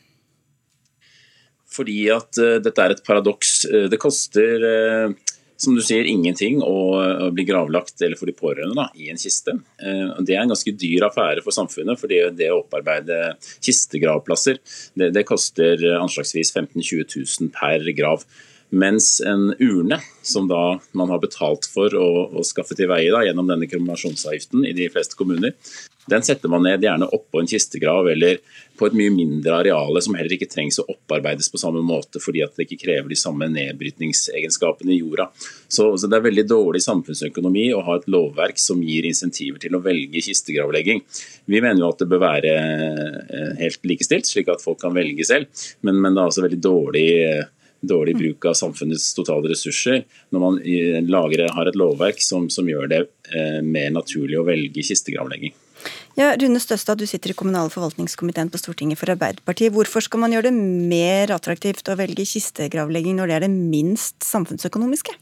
Fordi at uh, dette er et paradoks. Uh, det koster uh, som du sier, ingenting å bli gravlagt eller for de pårørende da, i en kiste. Det er en ganske dyr affære for samfunnet. for det, det å opparbeide kistegravplasser det, det koster anslagsvis 15 000-20 000 per grav. Mens en urne, som da man har betalt for å, å skaffe til veie da, gjennom denne kombinasjonsavgiften i de fleste kommuner, den setter man ned gjerne oppå en kistegrav eller på et mye mindre areale som heller ikke trengs å opparbeides på samme måte fordi at det ikke krever de samme nedbrytningsegenskapene i jorda. Så, så, Det er veldig dårlig samfunnsøkonomi å ha et lovverk som gir insentiver til å velge kistegravlegging. Vi mener jo at det bør være eh, helt likestilt, slik at folk kan velge selv, men, men det er altså veldig dårlig dårlig bruk av samfunnets totale ressurser når man lager, har et lovverk som, som gjør det eh, mer naturlig å velge kistegravlegging. Ja, Rune Støstad, du sitter i kommunal- og forvaltningskomiteen på Stortinget for Arbeiderpartiet. Hvorfor skal man gjøre det mer attraktivt å velge kistegravlegging når det er det minst samfunnsøkonomiske?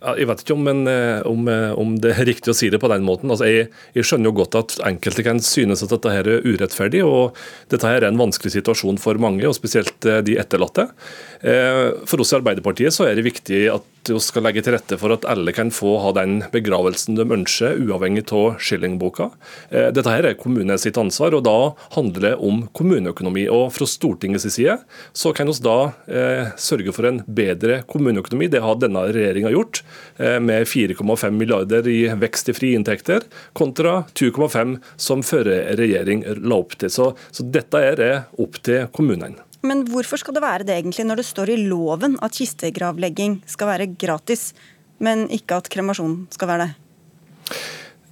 Jeg vet ikke om, men, eh, om, eh, om, det er riktig å si det på den måten. Altså, jeg, jeg, skjønner jo godt at enkelte kan synes at dette her er urettferdig. og Dette her er en vanskelig situasjon for mange, og spesielt eh, de etterlatte. For oss i Arbeiderpartiet så er det viktig at vi skal legge til rette for at alle kan få ha den begravelsen de ønsker, uavhengig av skillingboka. Dette her er kommunens sitt ansvar, og da handler det om kommuneøkonomi. Og Fra Stortingets side så kan vi da eh, sørge for en bedre kommuneøkonomi. Det har denne regjeringa gjort. Eh, med 4,5 milliarder i vekst i frie inntekter, kontra 2,5 som førre regjering la opp til. Så, så dette er det opp til kommunene. Men hvorfor skal det være det egentlig, når det står i loven at kistegravlegging skal være gratis, men ikke at kremasjon skal være det?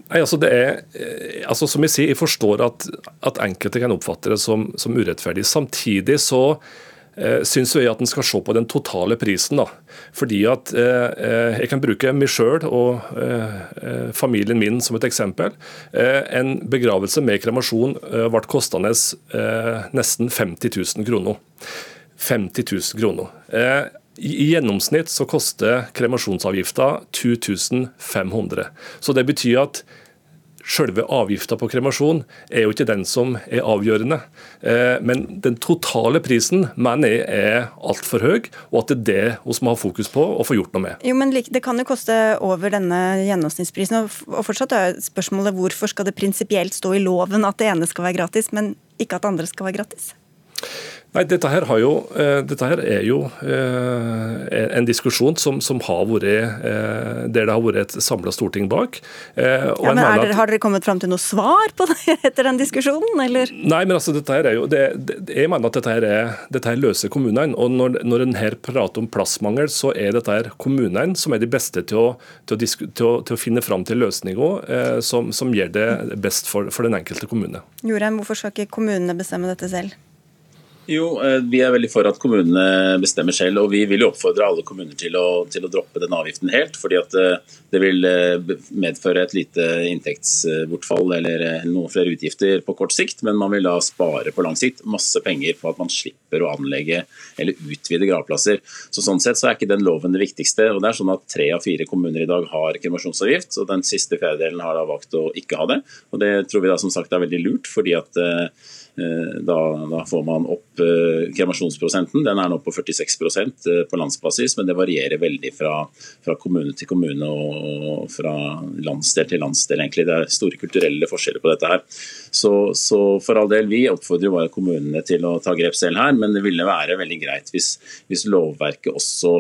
Nei, altså det er, eh, altså Som jeg sier, jeg forstår at, at enkelte kan oppfatte det som, som urettferdig. Samtidig så syns jeg at en skal se på den totale prisen. da. Fordi at eh, eh Jeg kan bruke meg sjøl og eh, eh, familien min som et eksempel. Eh, en begravelse med kremasjon eh, ble kostende nesten 50 000 kroner. 50 000 kroner. I gjennomsnitt så koster kremasjonsavgifta 2500. Så det betyr at Selve avgifta på kremasjon er jo ikke den som er avgjørende. Eh, men den totale prisen mener jeg er altfor høy, og at det er det vi må ha fokus på og få gjort noe med. Jo, men Det kan jo koste over denne gjennomsnittsprisen. Og fortsatt er spørsmålet hvorfor skal det prinsipielt stå i loven at det ene skal være gratis, men ikke at det andre skal være gratis? Nei, dette her, jo, uh, dette her er jo uh, en diskusjon som, som har vært uh, der det har vært et samla storting bak. ja, men dere, Har dere kommet fram til noe svar på det etter den diskusjonen, eller? Nei, men altså, dette her er jo, det, jeg mener at dette her, er, dette her løser kommunene. og Når, når en her prater om plassmangel, så er dette her kommunene som er de beste til å, til å, til å, til å finne fram til løsninger som, som, gjør det best for, for den enkelte kommune. Jorheim, hvorfor skal ikke kommunene bestemme dette selv? Jo, eh, Vi er veldig for at kommunene bestemmer selv. og Vi vil jo oppfordre alle kommuner til å, til å droppe den avgiften helt. fordi at eh, Det vil eh, medføre et lite inntektsbortfall eller noen flere utgifter på kort sikt. Men man vil da spare på lang sikt masse penger på at man slipper å anlegge eller utvide gravplasser. Så Sånn sett så er ikke den loven det viktigste. og det er sånn at Tre av fire kommuner i dag har kremasjonsavgift. og Den siste fjerdedelen har da valgt å ikke ha det. og Det tror vi da som sagt er veldig lurt. fordi at da, da, får man opp eh, kremasjonsprosenten. Den er nå på 46 eh, på landsbasis, men det varierer veldig fra, fra, kommune til kommune og fra landsdel til landsdel. egentlig. Det er store kulturelle forskjeller på dette her. Så, så for all del, vi oppfordrer bare kommunene til å ta grep selv her, men det ville være veldig greit hvis, hvis lovverket også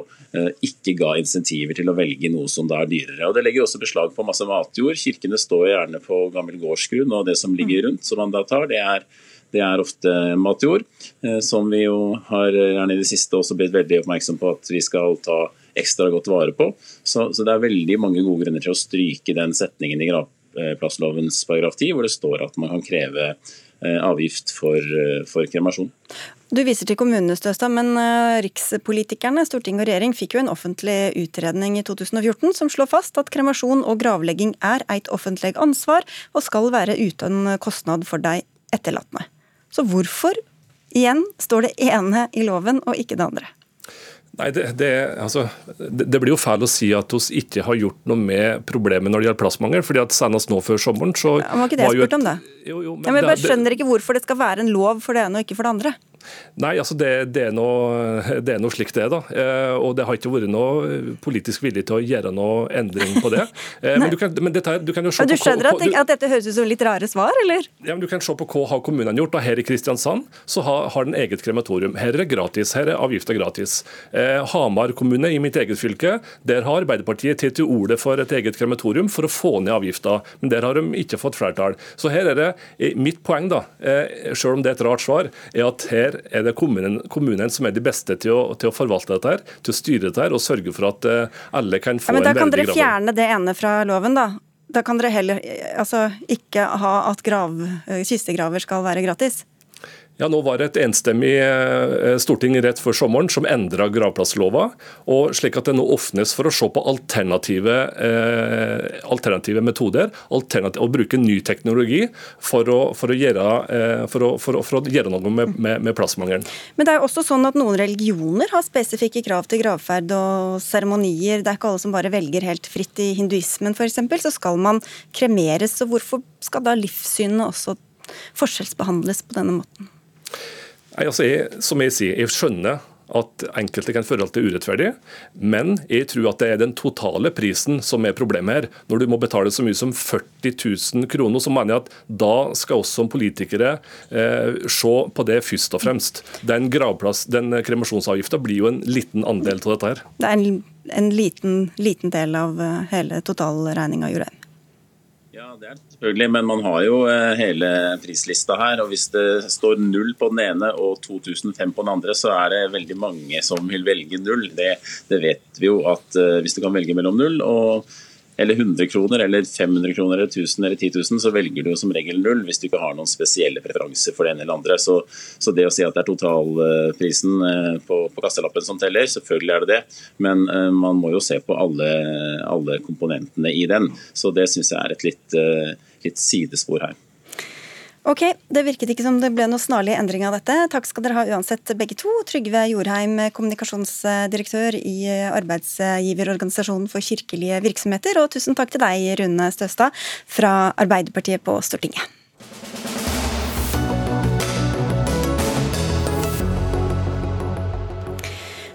ikke ga insentiver til å velge noe som da er dyrere. Og Det legger også beslag på masse matjord. Kirkene står gjerne på gammel gårdsgrunn, og det som ligger rundt som man da tar, det er det er ofte matjord, eh, som vi jo har eh, gjerne i det siste også blitt veldig oppmerksom på at vi skal ta ekstra godt vare på. Så, så det er veldig mange gode grunner til å stryke den setningen i gravplasslovens paragraf 10, hvor det står at man kan kreve eh, avgift for, for kremasjon. Du viser til kommunene, Støstad, men rikspolitikerne, storting og regjering fikk jo en offentlig utredning i 2014 som slår fast at kremasjon og gravlegging er et offentlig ansvar og skal være uten kostnad for de etterlatne. Så hvorfor, igjen, står det ene i loven og ikke det andre? Nei, det, det, altså, det, det, blir jo feil å si at vi ikke har gjort noe med problemet når det gjelder plassmangel. fordi at Senest nå før sommeren så ja, Var ikke det jeg spurte om, det? Jo, jo, men ja, men jeg bare skjønner ikke hvorfor det skal være en lov for det ene og ikke for det andre. Nei, altså det, det, er noe, det, er da. Eh, og det har ikke vært noe politisk vilje til å gjøre noe endring på det. Eh, men, du kan, men dette, du kan jo se du skjønner på, at, at, dette høres ut som litt rare svar, eller? Ja, men Du kan se på hva har kommunene gjort. Da. Her i Kristiansand så har, har den eget krematorium. Her er det gratis. Her er avgifta gratis. Eh, Hamar kommune i mitt eget fylke, der har Arbeiderpartiet tatt til orde for et eget krematorium for å få ned avgifta, men der har de ikke fått flertall. Så her er det eh, mitt poeng, da, eh, selv om det er et rart svar, er at her er det kommunen, kommunen som er de beste til å, til å, forvalte dette, her, til å styre dette her, og sørge for at uh, alle kan få ja, en verdig grav. Da kan dere fjerne det ene fra loven, da. Da kan dere heller altså, ikke ha at grav, eh, kistegraver skal være gratis? Ja, Nå var det et enstemmig eh, storting rett før sommeren som endra gravplasslova, og slik at det nå åpnes for å se på alternative, eh, alternative metoder, alternativ, og bruke ny teknologi for å, for å, gjøre, eh, for å, for å gjøre, noe med, med, med, plassmangelen. Men det er også sånn at noen religioner har spesifikke krav til gravferd og seremonier. Det er ikke alle som bare velger helt fritt. I hinduismen f.eks. så skal man kremeres. Så hvorfor skal da livssynene også forskjellsbehandles på denne måten? Altså jeg, som jeg sier, jeg skjønner at enkelte kan føle at det er urettferdig, men jeg tror at det er den totale prisen som er problemet her. Når du må betale så mye som 40 000 kroner, så mener jeg at da skal oss som politikere eh, se på det først og fremst. Den, den kremasjonsavgifta blir jo en liten andel av dette her. Det er en, en liten, liten, del av eh, hele totalregninga, Jurheim. Ja, det er selvfølgelig, men man har jo eh, hele prislista her. og Hvis det står null på den ene og 2005 på den andre, så er det veldig mange som vil velge null. Det, det vet vi jo at eh, hvis du kan velge mellom null og eller 100 kroner eller 500 kroner eller 1000 eller 10 000, så velger du som regel null hvis du ikke har noen spesielle preferanser for det ene eller andre. Så, så det å si at det er totalprisen eh, på, på kasselappen som teller, selvfølgelig er det det. Men uh, man må jo se på alle, alle komponentene i den. Så det syns jeg er et litt, uh, litt sidespor her. Ok, Det virket ikke som det ble noe snarlig endring av dette. Takk skal dere ha uansett, begge to. Trygve Jorheim, kommunikasjonsdirektør i Arbeidsgiverorganisasjonen for kirkelige virksomheter. Og tusen takk til deg, Rune Støstad fra Arbeiderpartiet på Stortinget.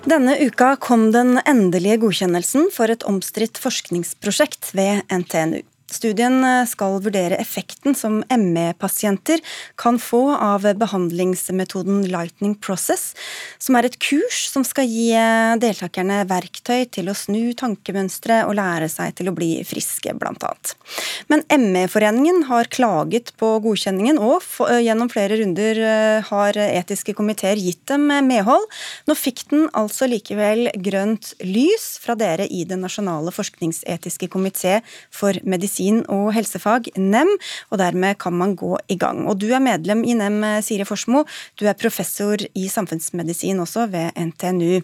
Denne uka kom den endelige godkjennelsen for et omstridt forskningsprosjekt ved NTNU. Studien eh, skal vurdere effekten som ME-pasienter kan få av behandlingsmetoden Lightning Process, som er et kurs som skal gi eh, deltakerne verktøy til å snu tankemønstre og lære seg til å bli friske, bl.a. Men ME-foreningen har klaget på godkjenningen, og eh, gjennom flere runder har etiske komiteer gitt dem medhold. Nå fikk den altså likevel grønt lys fra dere i Den nasjonale forskningsetiske komité for medisin medisin og helsefag, NEM, og dermed kan man gå i gang. Og Du er medlem i NEM, Siri Forsmo. Du er professor i samfunnsmedisin også ved NTNU.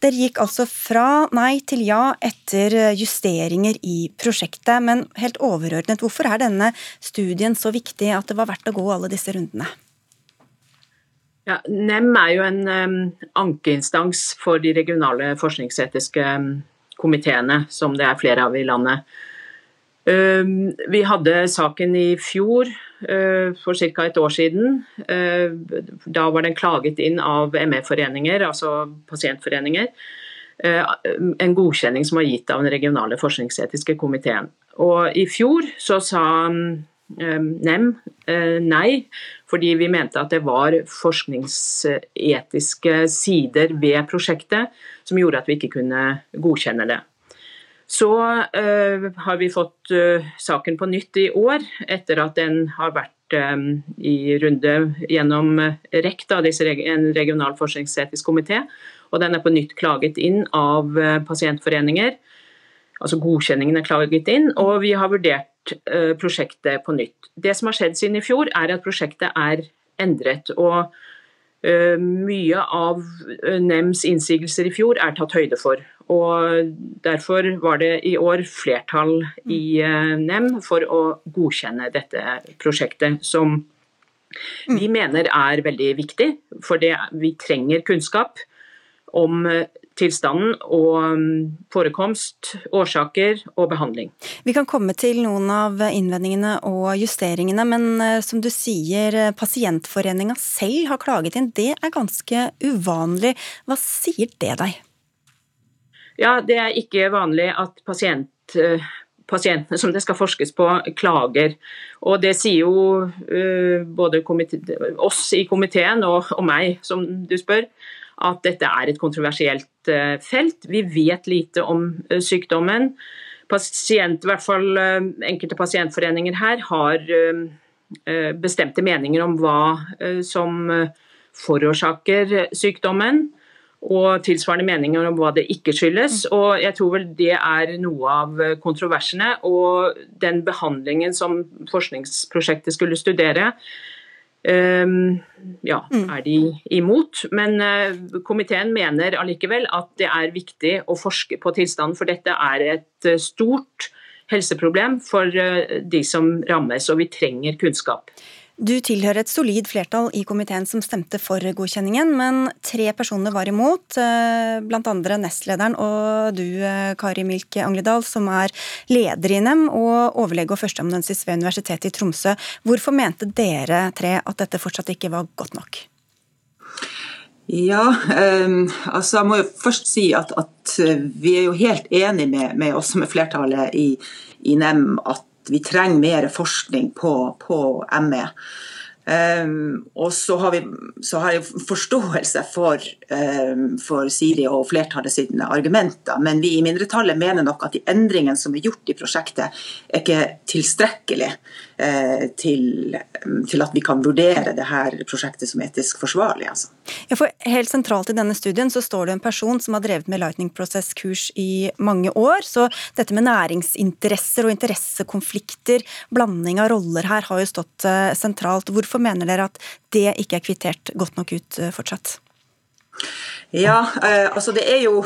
Dere gikk altså fra nei til ja etter justeringer i prosjektet, men helt overordnet, hvorfor er denne studien så viktig at det var verdt å gå alle disse rundene? Ja, NEM er jo en um, ankeinstans for de regionale forskningsetiske um, komiteene, som det er flere av i landet. Ehm, vi hadde saken i fjor, eh, for ca. et år siden. Eh, da var den klaget inn av ME-foreninger, altså pasientforeninger. Eh, en godkjenning som var gitt av den regionale forskningsetiske komiteen. Og I fjor så sa NEM nei, fordi vi mente at det var forskningsetiske sider ved prosjektet som gjorde at vi ikke kunne godkjenne det. Så uh, har vi fått uh, saken på nytt i år, etter at den har vært um, i runde gjennom REC, da, en regional forskningsetisk komité. Og den er på nytt klaget inn av pasientforeninger. Altså godkjenningen er klaget inn, og vi har vurdert prosjektet på nytt. Det som har skjedd siden i fjor, er at prosjektet er endret. og mye av NEMs innsigelser i fjor er tatt høyde for. Og Derfor var det i år flertall i eh, NEM for å godkjenne dette prosjektet, som vi mener er veldig viktig. For det, vi trenger kunnskap om eh, tilstanden og mm, forekomst, årsaker og behandling. Vi kan komme til noen av innvendingene og justeringene, men eh, som du sier, pasientforeninga selv har klaget inn. Det er ganske uvanlig. Hva sier det deg? Ja, Det er ikke vanlig at pasient, eh, pasientene som det skal forskes på, klager. Og Det sier jo uh, både oss i komiteen og, og, meg, som du spør, at dette er et kontroversielt uh, felt. Vi vet lite om sykdommen. Pasient, i hvert fall Enkelte pasientforeninger her har bestemte meninger om hva som forårsaker sykdommen og tilsvarende meninger om hva det ikke skyldes. Mm. Og jeg tror vel det er noe av kontroversene. Og den behandlingen som forskningsprosjektet skulle studere, um, ja, mm. er de imot. Men uh, komiteen mener allikevel at det er viktig å forske på tilstanden, for dette er et uh, stort helseproblem for uh, de som rammes, og vi trenger kunnskap. Du tilhører et solid flertall i komiteen som stemte for godkjenningen, men tre personer var imot, eh, blant andre nestlederen og du, eh, Kari Milk Angledal, som er leder i NEM og overlege og førsteamanuensis ved Universitetet i Tromsø. Hvorfor mente dere tre at dette fortsatt ikke var godt nok? Ja, um, altså jeg må jo først si at, at vi er jo helt enig med, med oss er flertallet i, i NEM at vi trenger mer forskning på, på ME. Um, og så har, vi, så har, jeg forståelse for, um, for Siri og flertallet sine argumenter, men vi i mindretallet mener nok at de endringene som er gjort i prosjektet, er ikke tilstrekkelig til, um, til, at vi kan vurdere det her prosjektet som etisk forsvarlig. Altså. Ja, for helt sentralt i denne studien så står det en person som har drevet med Lightning Process-kurs i mange år. Så dette med næringsinteresser og interessekonflikter, blanding av roller her, har jo stått uh, sentralt. Hvorfor mener dere at det ikke er kvittert godt nok ut uh, fortsatt? Ja, eh, altså det er jo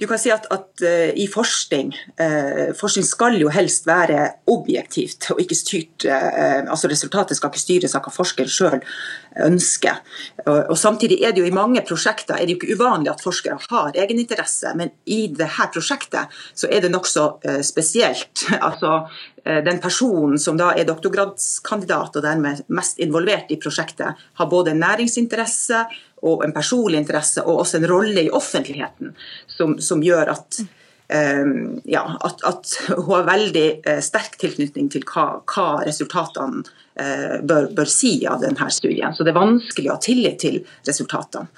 Du kan si at, at eh, i forskning eh, Forskning skal jo helst være objektivt og ikke styrt uh, altså Resultatet skal ikke styres av hva forskeren sjøl ønsker. Og, og, Samtidig er det jo i mange prosjekter er det jo ikke uvanlig at forskere har egeninteresse, men i dette prosjektet så er det nokså eh, spesielt. Altså den personen som da er doktorgradskandidat og dermed mest involvert i prosjektet, har både næringsinteresse og en personlig interesse og også en rolle i offentligheten som, som gjør at, um, ja, at, at, hun har veldig uh, sterk tilknytning til hva, hva resultatene bør, bør, si av denne studien. Så det er vanskelig å ha tillit til resultatene.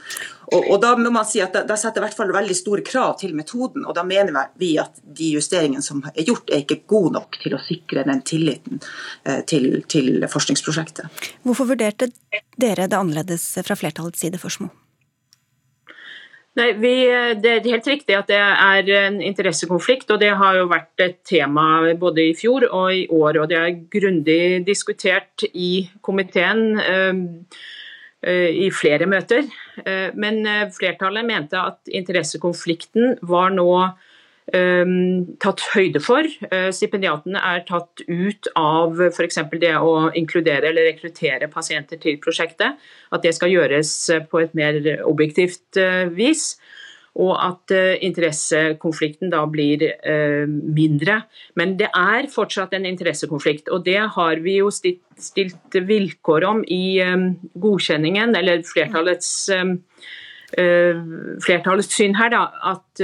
Og, og da må man si at da setter i hvert fall veldig store krav til metoden, og da mener vi at de justeringene som er gjort, er ikke gode nok til å sikre den tilliten uh, til, til forskningsprosjektet. Hvorfor vurderte dere det annerledes fra flertallets side, Forsmo? Nei, vi, Det er helt riktig at det er en interessekonflikt, og det har jo vært et tema både i fjor og i år. og Det er grundig diskutert i komiteen øh, øh, i flere møter. Øh, men flertallet mente at interessekonflikten var nå Ehm, tatt høyde for. Eh, stipendiatene er tatt ut av f.eks. det å inkludere eller rekruttere pasienter til prosjektet. At det skal gjøres eh, på et mer objektivt eh, vis. Og at interessekonflikten da blir mindre. Men det er fortsatt en interessekonflikt, og det har vi jo stilt, vilkår om i godkjenningen, eller flertallets, flertallets syn her, da, at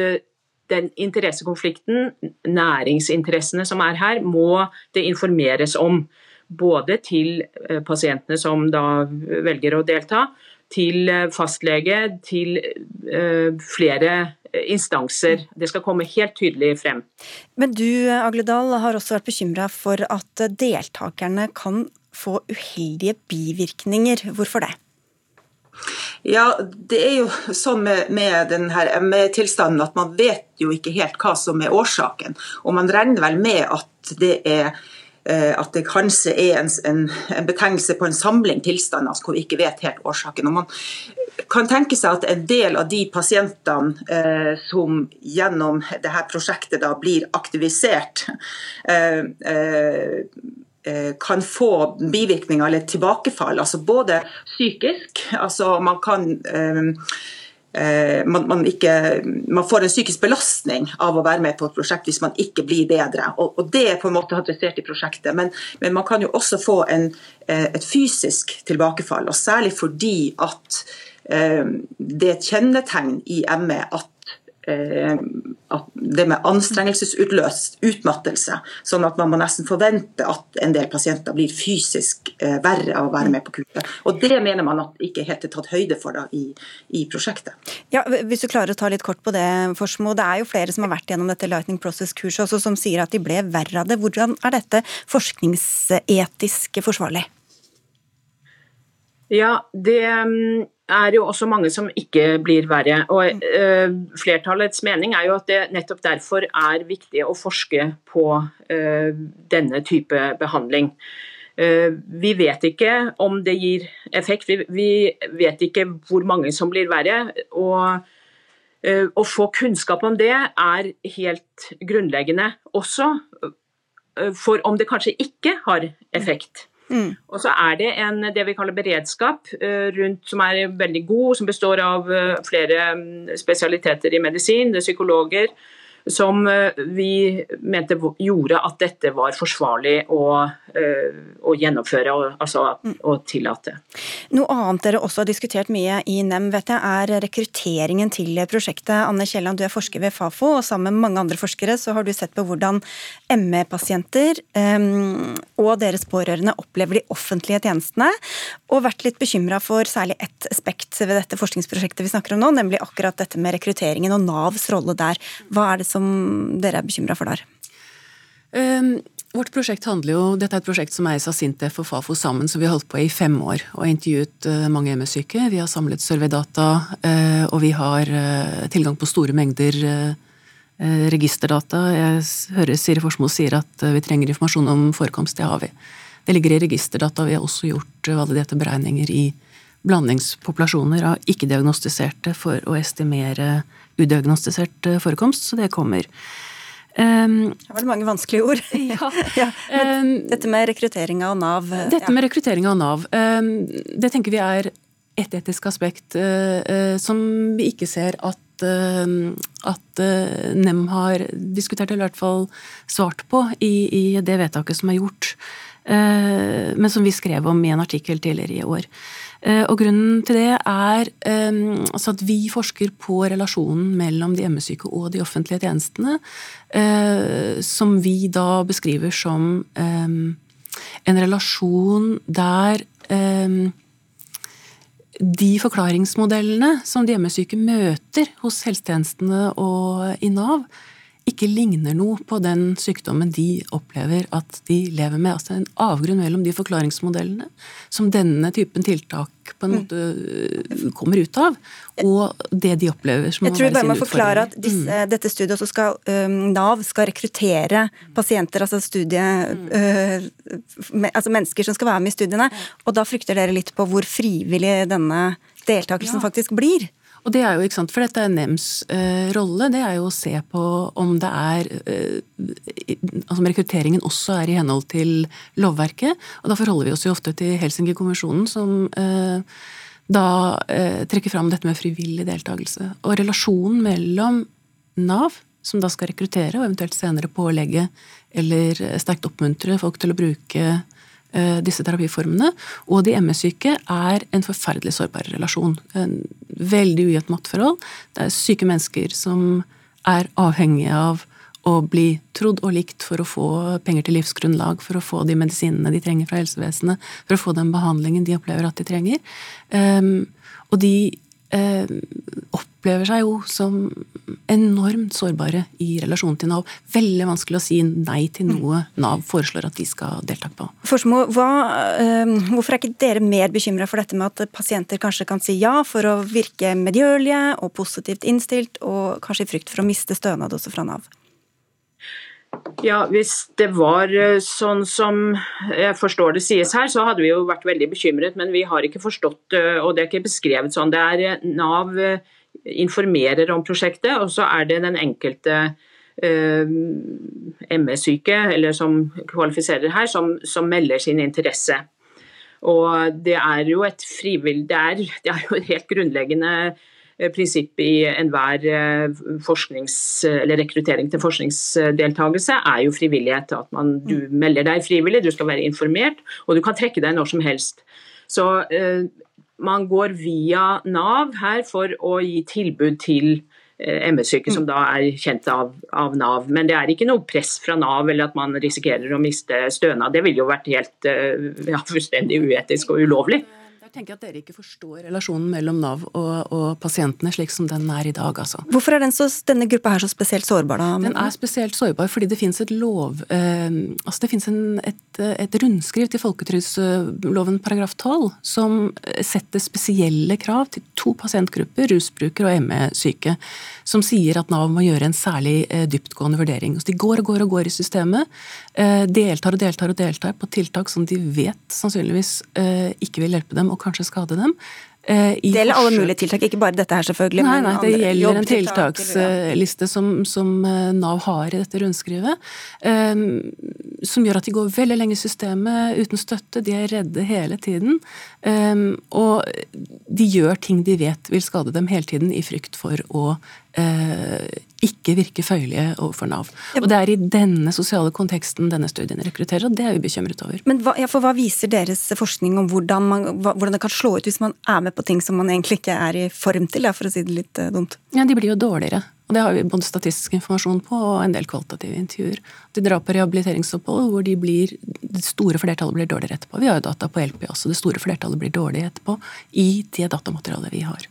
den interessekonflikten, næringsinteressene som er her, må det informeres om. Både til eh, pasientene som da velger å delta, til eh, fastlege, til uh, flere instanser. Det skal komme helt tydelig frem. Men du Agledal, har også vært bekymra for at deltakerne kan få uheldige bivirkninger. Hvorfor det? Ja, det er jo sånn med, med denne ME-tilstanden at man vet jo ikke helt hva som er årsaken. Og man regner vel med at det er eh, at det kanskje er en, en, en betegnelse på en samling tilstander altså hvor vi ikke vet helt årsaken. Og man kan tenke seg at en del av de pasientene eh, som gjennom dette prosjektet da blir aktivisert, eh, eh, kan få bivirkninger eller tilbakefall, altså både psykisk altså man kan um, man, man, ikke, man, får en psykisk belastning av å være med på et prosjekt hvis man ikke blir bedre. Og, og Det er på en måte adressert i prosjektet. Men, men man kan jo også få en, et fysisk tilbakefall. og Særlig fordi at um, det er et kjennetegn i ME at Eh, det med anstrengelsesutløst utmattelse. Sånn at man må nesten forvente at en del pasienter blir fysisk eh, verre av å være med på kurset. Og det mener man at ikke helt er tatt høyde for da i, i, prosjektet. Ja, Hvis du klarer å ta litt kort på det, Forsmo. Det er jo flere som har vært gjennom dette Lightning Process-kurset også, som sier at de ble verre av det. Hvordan er dette forskningsetisk forsvarlig? Ja, det er jo også mange som ikke blir verre. og uh, Flertallets mening er jo at det nettopp derfor er viktig å forske på uh, denne type behandling. Uh, vi vet ikke om det gir effekt, vi, vi, vet ikke hvor mange som blir verre. og Å få kunnskap om det er helt grunnleggende også for om det kanskje ikke har effekt. Mm. Og så er det en, det vi kaller beredskap uh, rundt, som er veldig god, som består av uh, flere um, spesialiteter i medisin, det er psykologer, som eh, vi mente gjorde at dette var forsvarlig å, eh, å gjennomføre og, altså, å tillate. Noe annet dere også har diskutert mye i NEM, vet jeg, er rekrutteringen til prosjektet. Anne Kielland, du er forsker ved Fafo, og sammen med mange andre forskere så har du sett på hvordan ME-pasienter um, og deres pårørende opplever de offentlige tjenestene, og vært litt bekymra for særlig ett aspekt ved dette forskningsprosjektet vi snakker om nå, nemlig akkurat dette med rekrutteringen og Navs rolle der. Hva er det som dere er bekymra for der? Um, vårt prosjekt handler jo, Dette er et prosjekt som eies av Sintef og Fafo sammen, som vi har holdt på i fem år og intervjuet uh, mange ME-syke. Vi har samlet surveydata, uh, og vi har uh, tilgang på store mengder registerdata. Jeg hører Siri Forsmo sier at vi trenger informasjon om forekomst. Det har vi. Det ligger i registerdata. Vi har også gjort validerte beregninger i blandingspopulasjoner av ikke-diagnostiserte for å estimere udiagnostisert forekomst, så det kommer. Um, det var mange vanskelige ord. Ja. ja. Um, dette med rekruttering av Nav. Dette ja. med rekruttering av Nav, um, det tenker vi er et etisk aspekt uh, uh, som vi ikke ser at at NEM har diskutert, eller i hvert fall svart på, i, i det vedtaket som er gjort. Men som vi skrev om i en artikkel tidligere i år. Eh, og grunnen til det er altså at vi forsker på relasjonen mellom de ME-syke og de offentlige tjenestene, eh, som vi da beskriver som en relasjon der de forklaringsmodellene som de ME-syke møter hos helsetjenestene og i Nav, ikke ligner noe på den sykdommen de opplever at de lever med. Altså en avgrunn mellom de forklaringsmodellene som denne typen tiltak på en mm. måte øh, kommer ut av, og det de opplever som Jeg tror bare må forklare at disse, mm. dette studiet også skal um, Nav skal rekruttere pasienter, altså studie mm. uh, altså mennesker som skal være med i studiene. Og da frykter dere litt på hvor frivillig denne deltakelsen ja. faktisk blir? Og det er jo, ikke sant, For dette er NEMs eh, rolle, det er jo å se på om det er eh, altså rekrutteringen også er i henhold til lovverket. Og da forholder vi oss jo ofte til Helsinki-konvensjonen, som eh, da eh, trekker fram dette med frivillig deltakelse. Og relasjonen mellom Nav, som da skal rekruttere og eventuelt senere pålegge eller sterkt oppmuntre folk til å bruke Eh, disse terapiformene. Og de ME-syke er en forferdelig sårbar relasjon. En veldig ujevnt maktforhold. Det er syke mennesker som er avhengige av å bli trodd og likt for å få penger til livsgrunnlag, for å få de medisinene de trenger fra helsevesenet, for å få den behandlingen de opplever at de trenger. Um, og de eh, opplever seg jo som enormt sårbare i relasjon til Nav. Veldig vanskelig å si nei til noe Nav foreslår at de skal delta på. Forsmo, hva, eh, hvorfor er ikke dere mer bekymra for dette med at pasienter kanskje kan si ja for å virke medgjørlige og positivt innstilt, og kanskje i frykt for å miste stønad også fra Nav? Ja, Hvis det var eh, sånn som jeg forstår det sies her, så hadde vi jo vært veldig bekymret. Men vi har ikke forstått, eh, og det er ikke beskrevet sånn. Det er eh, Nav informerer om prosjektet, og så er det den enkelte eh, ME-syke, eller som kvalifiserer her, som, som, melder sin interesse. Og det er jo et frivillig Det det er jo helt grunnleggende prinsipp i enhver eh, eller rekruttering til forskningsdeltakelse er jo frivillighet. At man, du mm. melder deg frivillig, du skal være informert, og du kan trekke deg når som helst. Så eh, man går via Nav her for å gi tilbud til eh, ME-syke som mm. da er kjent av, av, Nav. Men det er ikke noe press fra Nav eller at man risikerer å miste stønad. Det ville jo vært helt eh, ja, fullstendig uetisk og ulovlig tenker at dere ikke forstår relasjonen mellom Nav og, og pasientene slik som den er i dag. Altså. Hvorfor er den så, denne gruppa her så spesielt sårbar? da? Den er spesielt sårbar fordi det finnes et lov eh, altså Det finnes et, et, rundskriv til folketrygdloven paragraf 12 som setter spesielle krav til to pasientgrupper, rusbrukere og ME-syke, som sier at Nav må gjøre en særlig eh, dyptgående vurdering. Så de går og går og går i systemet, eh, deltar og deltar og deltar på tiltak som de vet sannsynligvis eh, ikke vil hjelpe dem. og kanskje skade dem. Eh, det gjelder alle mulige tiltak, ikke bare dette her selvfølgelig. Nei, nei, det gjelder en tiltaksliste som, som, eh, Nav har i dette rundskrivet. Um, som gjør at de går veldig lenge i systemet uten støtte. De er redde hele tiden. Um, og de gjør ting de vet vil skade dem hele tiden, i frykt for å ikke virke føyelige overfor Nav. Og Det er i denne sosiale konteksten denne studien rekrutterer, og det er vi bekymret over. Men hva, ja, for hva viser deres forskning om hvordan, man, hvordan, det kan slå ut hvis man er med på ting som man egentlig ikke er i form til, for å si det litt uh, dumt? Ja, De blir jo dårligere. Og det har vi både statistisk informasjon på og en del kvalitative intervjuer. De drar på rehabiliteringsopphold hvor de blir, det store flertallet blir dårligere etterpå. Vi har jo data på LP også. Det store flertallet blir dårlig etterpå i det datamaterialet vi har.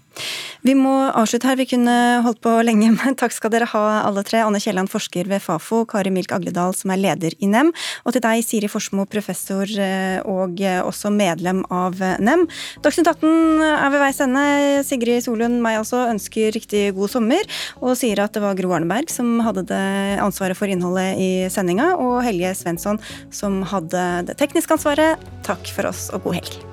Vi må avslutte her. Vi kunne holdt på lenge, men takk skal dere ha alle tre. Anne Kielland, forsker ved Fafo, Kari Milk Agledal, som er leder i NEM, og til deg, Siri Forsmo, professor eh, og eh, også medlem av NEM. Dagsnytt 18 er ved veis ende. Sigrid Solund, meg også, ønsker riktig god sommer, og sier at det var Gro Arneberg som hadde det ansvaret for innholdet i sendinga, og Helge Svensson som hadde det tekniske ansvaret. Takk for oss, og god helg.